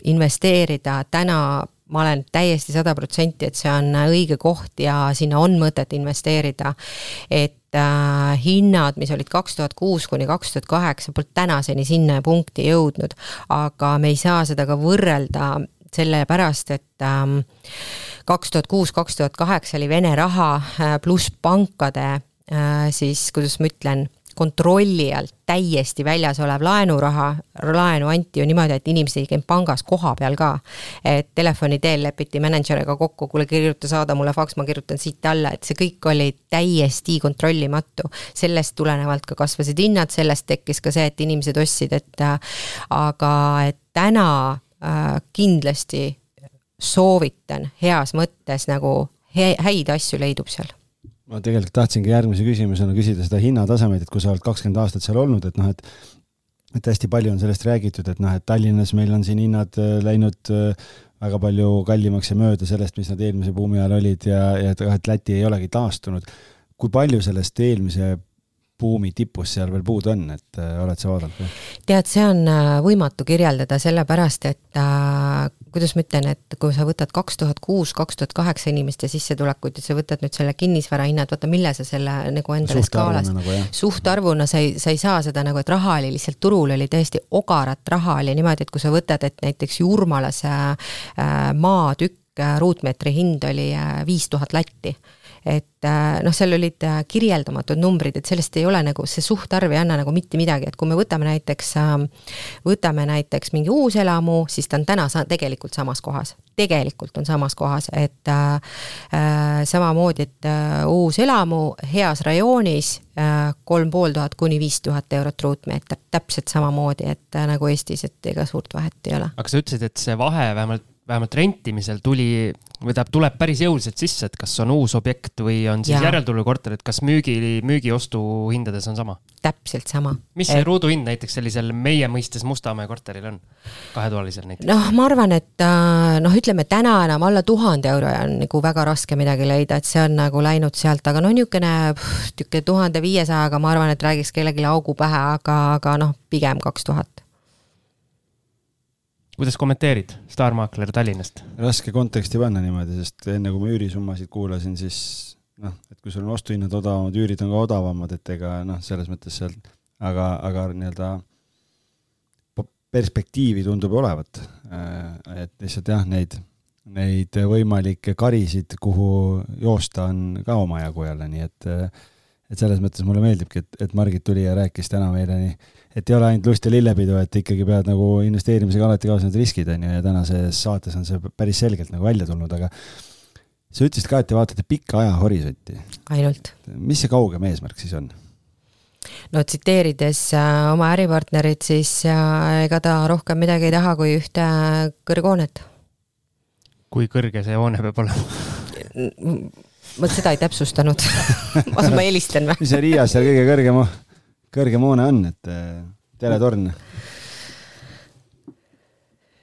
investeerida täna ma olen täiesti sada protsenti, et see on õige koht ja sinna on mõtet investeerida. et äh, hinnad, mis olid kaks tuhat kuus kuni kaks tuhat kaheksa, pole tänaseni sinna punkti jõudnud, aga me ei saa seda ka võrrelda sellepärast, et ähm, kaks tuhat kuus, kaks tuhat kaheksa oli Vene raha äh, pluss pankade äh, siis, kuidas ma ütlen, kontrolli alt täiesti väljas olev laenuraha, laenu anti ju niimoodi, et inimesed ei käinud pangas koha peal ka. et telefoni teel lepiti mänedžeriga kokku, kuule kirjuta, saada mulle faks, ma kirjutan siit alla, et see kõik oli täiesti kontrollimatu. sellest tulenevalt ka kasvasid hinnad, sellest tekkis ka see, et inimesed ostsid, et aga et täna Äh, kindlasti soovitan heas mõttes nagu häid asju leidub seal ma tegelikult tahtsingi järgmise küsimusena küsida seda hinnatasemeid, et kui sa oled kakskümmend aastat seal olnud, et noh, et et hästi palju on sellest räägitud, et noh, et Tallinnas meil on siin hinnad äh, läinud äh, väga palju kallimaks ja mööda sellest, mis nad eelmise buumi ajal olid ja, ja et, et Läti ei olegi taastunud. kui palju sellest eelmise buumi tipus seal veel puudu on, et äh, oled sa vaadanud või? tead, see on äh, võimatu kirjeldada, sellepärast et äh, kuidas ma ütlen, et kui sa võtad kaks tuhat kuus, kaks tuhat kaheksa inimeste sissetulekuid ja sa võtad nüüd selle kinnisvara hinnad, vaata, mille sa selle nagu endale skaalas nagu, suhtarvuna sa ei, sa ei saa seda nagu, et raha oli lihtsalt turul oli täiesti ogarat raha oli niimoodi, et kui sa võtad, et näiteks Jurmalas äh, maatükk äh, ruutmeetri hind oli äh, viis tuhat latti et äh, noh, seal olid äh, kirjeldamatud numbrid, et sellest ei ole nagu, see suhtarv ei anna nagu mitte midagi, et kui me võtame näiteks, ähm, võtame näiteks mingi uuselamu, siis ta on täna sa-, tegelikult samas kohas. tegelikult on samas kohas, et äh, äh samamoodi, et äh, uus elamu heas rajoonis kolm pool tuhat kuni viis tuhat eurot ruutmeeter, täpselt samamoodi, et äh, nagu Eestis, et ega suurt vahet ei ole. aga sa ütlesid, et see vahe vähemalt vähemalt rentimisel tuli või tähendab, tuleb päris jõuliselt sisse, et kas on uus objekt või on siis järeltulukorter, et kas müügi, müügi-ostu hindades on sama? täpselt sama. mis see et... ruuduhind näiteks sellisel meie mõistes Mustamäe korteril on, kahetoalisel näiteks? noh, ma arvan, et äh, noh, ütleme täna enam alla tuhande euro on nagu väga raske midagi leida, et see on nagu läinud sealt, aga noh, niisugune, niisugune tuhande viiesajaga, ma arvan, et räägiks kellelegi augu pähe, aga, aga noh, pigem kaks tuhat kuidas kommenteerid, staarmaakler Tallinnast? raske konteksti panna niimoodi, sest enne kui ma üürisummasid kuulasin, siis noh, et kui sul on ostuhinnad odavamad, üürid on ka odavamad, et ega noh, selles mõttes seal, aga, aga nii-öelda perspektiivi tundub olevat. Äh, et lihtsalt jah, neid, neid võimalikke karisid, kuhu joosta, on ka omajagu jälle, nii et et selles mõttes mulle meeldibki, et, et Margit tuli ja rääkis täna meile nii et ei ole ainult lust ja lillepidu, et ikkagi pead nagu investeerimisega alati kaasnevad riskid, on ju, ja tänases saates on see päris selgelt nagu välja tulnud, aga sa ütlesid ka, et te vaatate pikka ajahorisonti. ainult. mis see kaugem eesmärk siis on? no tsiteerides äh, oma äripartnerit, siis äh, ega ta rohkem midagi ei taha kui ühte kõrghoonet. kui kõrge see hoone peab olema? vot seda ei täpsustanud ma helistan või? mis see Riias seal kõige kõrgem on? Kõrgem hoone on, et äh, teletorn.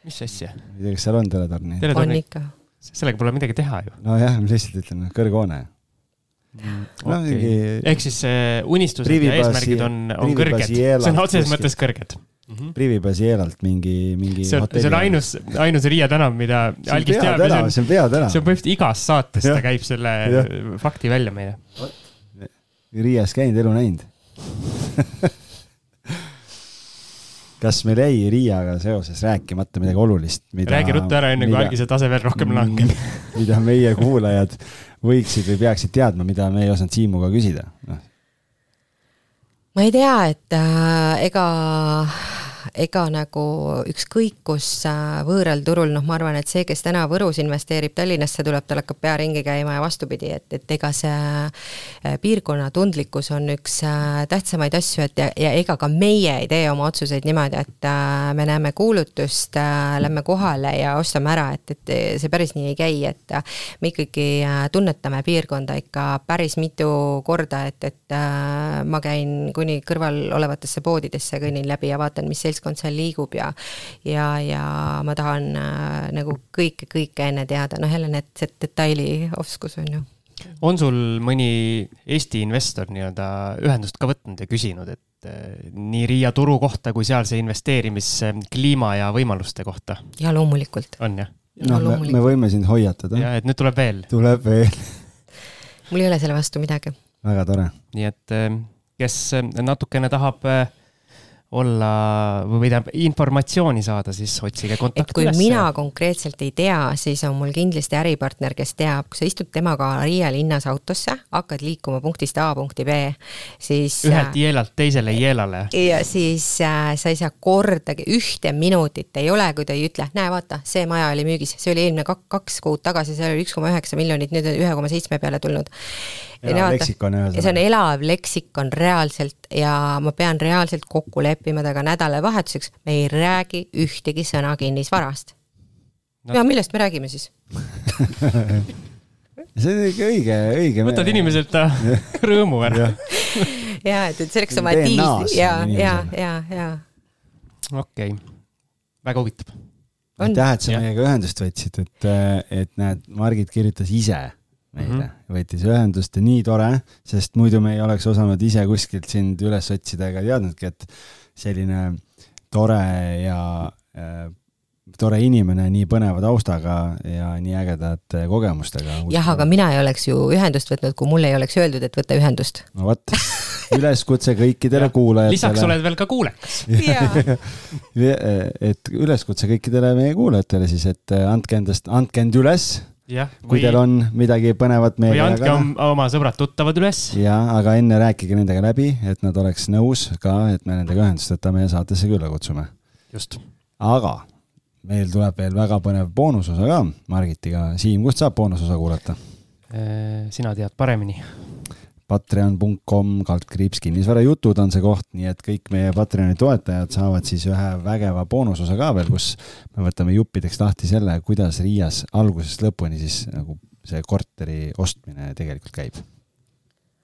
mis asja? ei tea, kas seal on teletorni? on ikka. sellega pole midagi teha ju. nojah, ma lihtsalt ütlen, kõrghoone mm,. Okay. No, mingi... ehk siis äh, unistused ja eesmärgid on, on kõrged, see on otseses mõttes kõrged mm -hmm. Priivi basielalt mingi, mingi. see on, see on ainus, ainus Riia tänav, mida Algis teab. see on peatänav. see on põhimõtteliselt igas saates, ta käib selle ja. fakti välja meile. Riias käinud, elu näinud kas meil jäi Riiaga seoses rääkimata midagi olulist? räägi ruttu ära, enne kui algise tase veel rohkem langeb mida meie kuulajad võiksid või peaksid teadma, mida me ei osanud Siimuga küsida no.? ma ei tea, et äh, ega ega nagu ükskõik kus äh, võõral turul, noh, ma arvan, et see, kes täna Võrus investeerib Tallinnasse, tuleb, tal hakkab pea ringi käima ja vastupidi, et, et ega see äh, piirkonna tundlikkus on üks äh, tähtsamaid asju, et ja, ja ega ka meie ei tee oma otsuseid niimoodi, et me näeme kuulutust, lähme kohale ja ostame ära, et, et see päris nii ei käi, et me ikkagi tunnetame piirkonda ikka päris mitu korda, et, et ma käin kuni kõrval olevatesse poodidesse, kõnnin läbi ja vaatan, mis seltskond seal liigub ja ja, ja ma tahan äh, nagu kõike, kõike enne teada, noh jälle need, see detailioskus on ju on sul mõni Eesti investor nii-öelda ühendust ka võtnud ja küsinud, et äh, nii Riia turu kohta kui sealse investeerimiskliima ja võimaluste kohta? ja loomulikult. on jah? noh, me, me võime sind hoiatada. ja, et nüüd tuleb veel. tuleb veel mul ei ole selle vastu midagi. väga tore. nii et äh, kes natukene tahab olla või tähendab informatsiooni saada, siis otsige kontakt üles. kui mina konkreetselt ei tea, siis on mul kindlasti äripartner, kes teab, kui sa istud temaga Riia linnas autosse, hakkad liikuma punktist A punkti B, siis. ühelt jeelalt teisele jeelale. ja siis äh, sa ei saa kordagi ühte minutit ei ole, kui ta ei ütle, näe, vaata, see maja oli müügis, see oli eelmine kak-, kaks kuud tagasi, seal oli üks koma üheksa miljonit, nüüd on ühe koma seitsme peale tulnud elav leksikon ühesõnaga. see on elav leksikon reaalselt ja ma pean reaalselt kokku leppima temaga nädalavahetuseks, me ei räägi ühtegi sõna kinnisvarast no.. ja millest me räägime siis see on ikka õige, õige. võtad inimeselt rõõmu ära ja et, et selleks on vaja diisli ja, ja, ja, ja. okei okay., väga huvitav. aitäh, et sa meiega ühendust võtsid, et, et näed, Margit kirjutas ise meile mm, -hmm. võttis ühendust ja nii tore, sest muidu me ei oleks osanud ise kuskilt sind üles otsida ega teadnudki, et selline tore ja äh, tore inimene nii põneva taustaga ja nii ägedate kogemustega. jah, aga mina ei oleks ju ühendust võtnud, kui mulle ei oleks öeldud, et võta ühendust. no vot, üleskutse kõikidele kuulajatele. lisaks oled veel ka kuulekas et üleskutse kõikidele meie kuulajatele siis, et andke endast, andke end üles jah, kui teil on midagi põnevat meiega või andke jagada. oma sõbrad-tuttavad üles. ja, aga enne rääkige nendega läbi, et nad oleks nõus ka, et me nendega ühendust võtame ja saatesse külla kutsume. just. aga meil tuleb veel väga põnev boonusosa ka Margitiga. Siim, kust saab boonusosa kuulata? Äh, sina tead paremini. Patreon.com kaldkriips kinnisvarajutud on see koht, nii et kõik meie Patreoni toetajad saavad siis ühe vägeva boonusosa ka veel, kus me võtame juppideks lahti selle, kuidas Riias algusest lõpuni siis nagu see korteri ostmine tegelikult käib.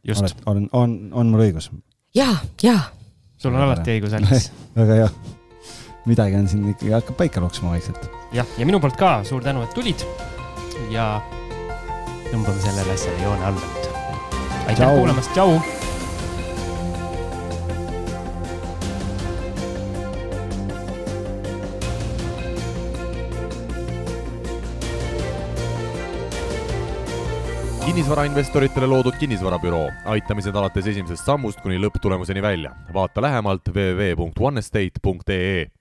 just. on, on, on mul õigus? jaa, jaa. sul on alati õigus, Alice väga hea midagi on siin ikkagi hakkab paika loksuma vaikselt. jah, ja minu poolt ka suur tänu, et tulid. ja tõmbame sellele asjale joone alla nüüd. Aitäh kuulamast, tšau. kinnisvarainvestoritele loodud kinnisvarabüroo, aitamised alates esimesest sammust kuni lõpptulemuseni välja. vaata lähemalt www.onestate.ee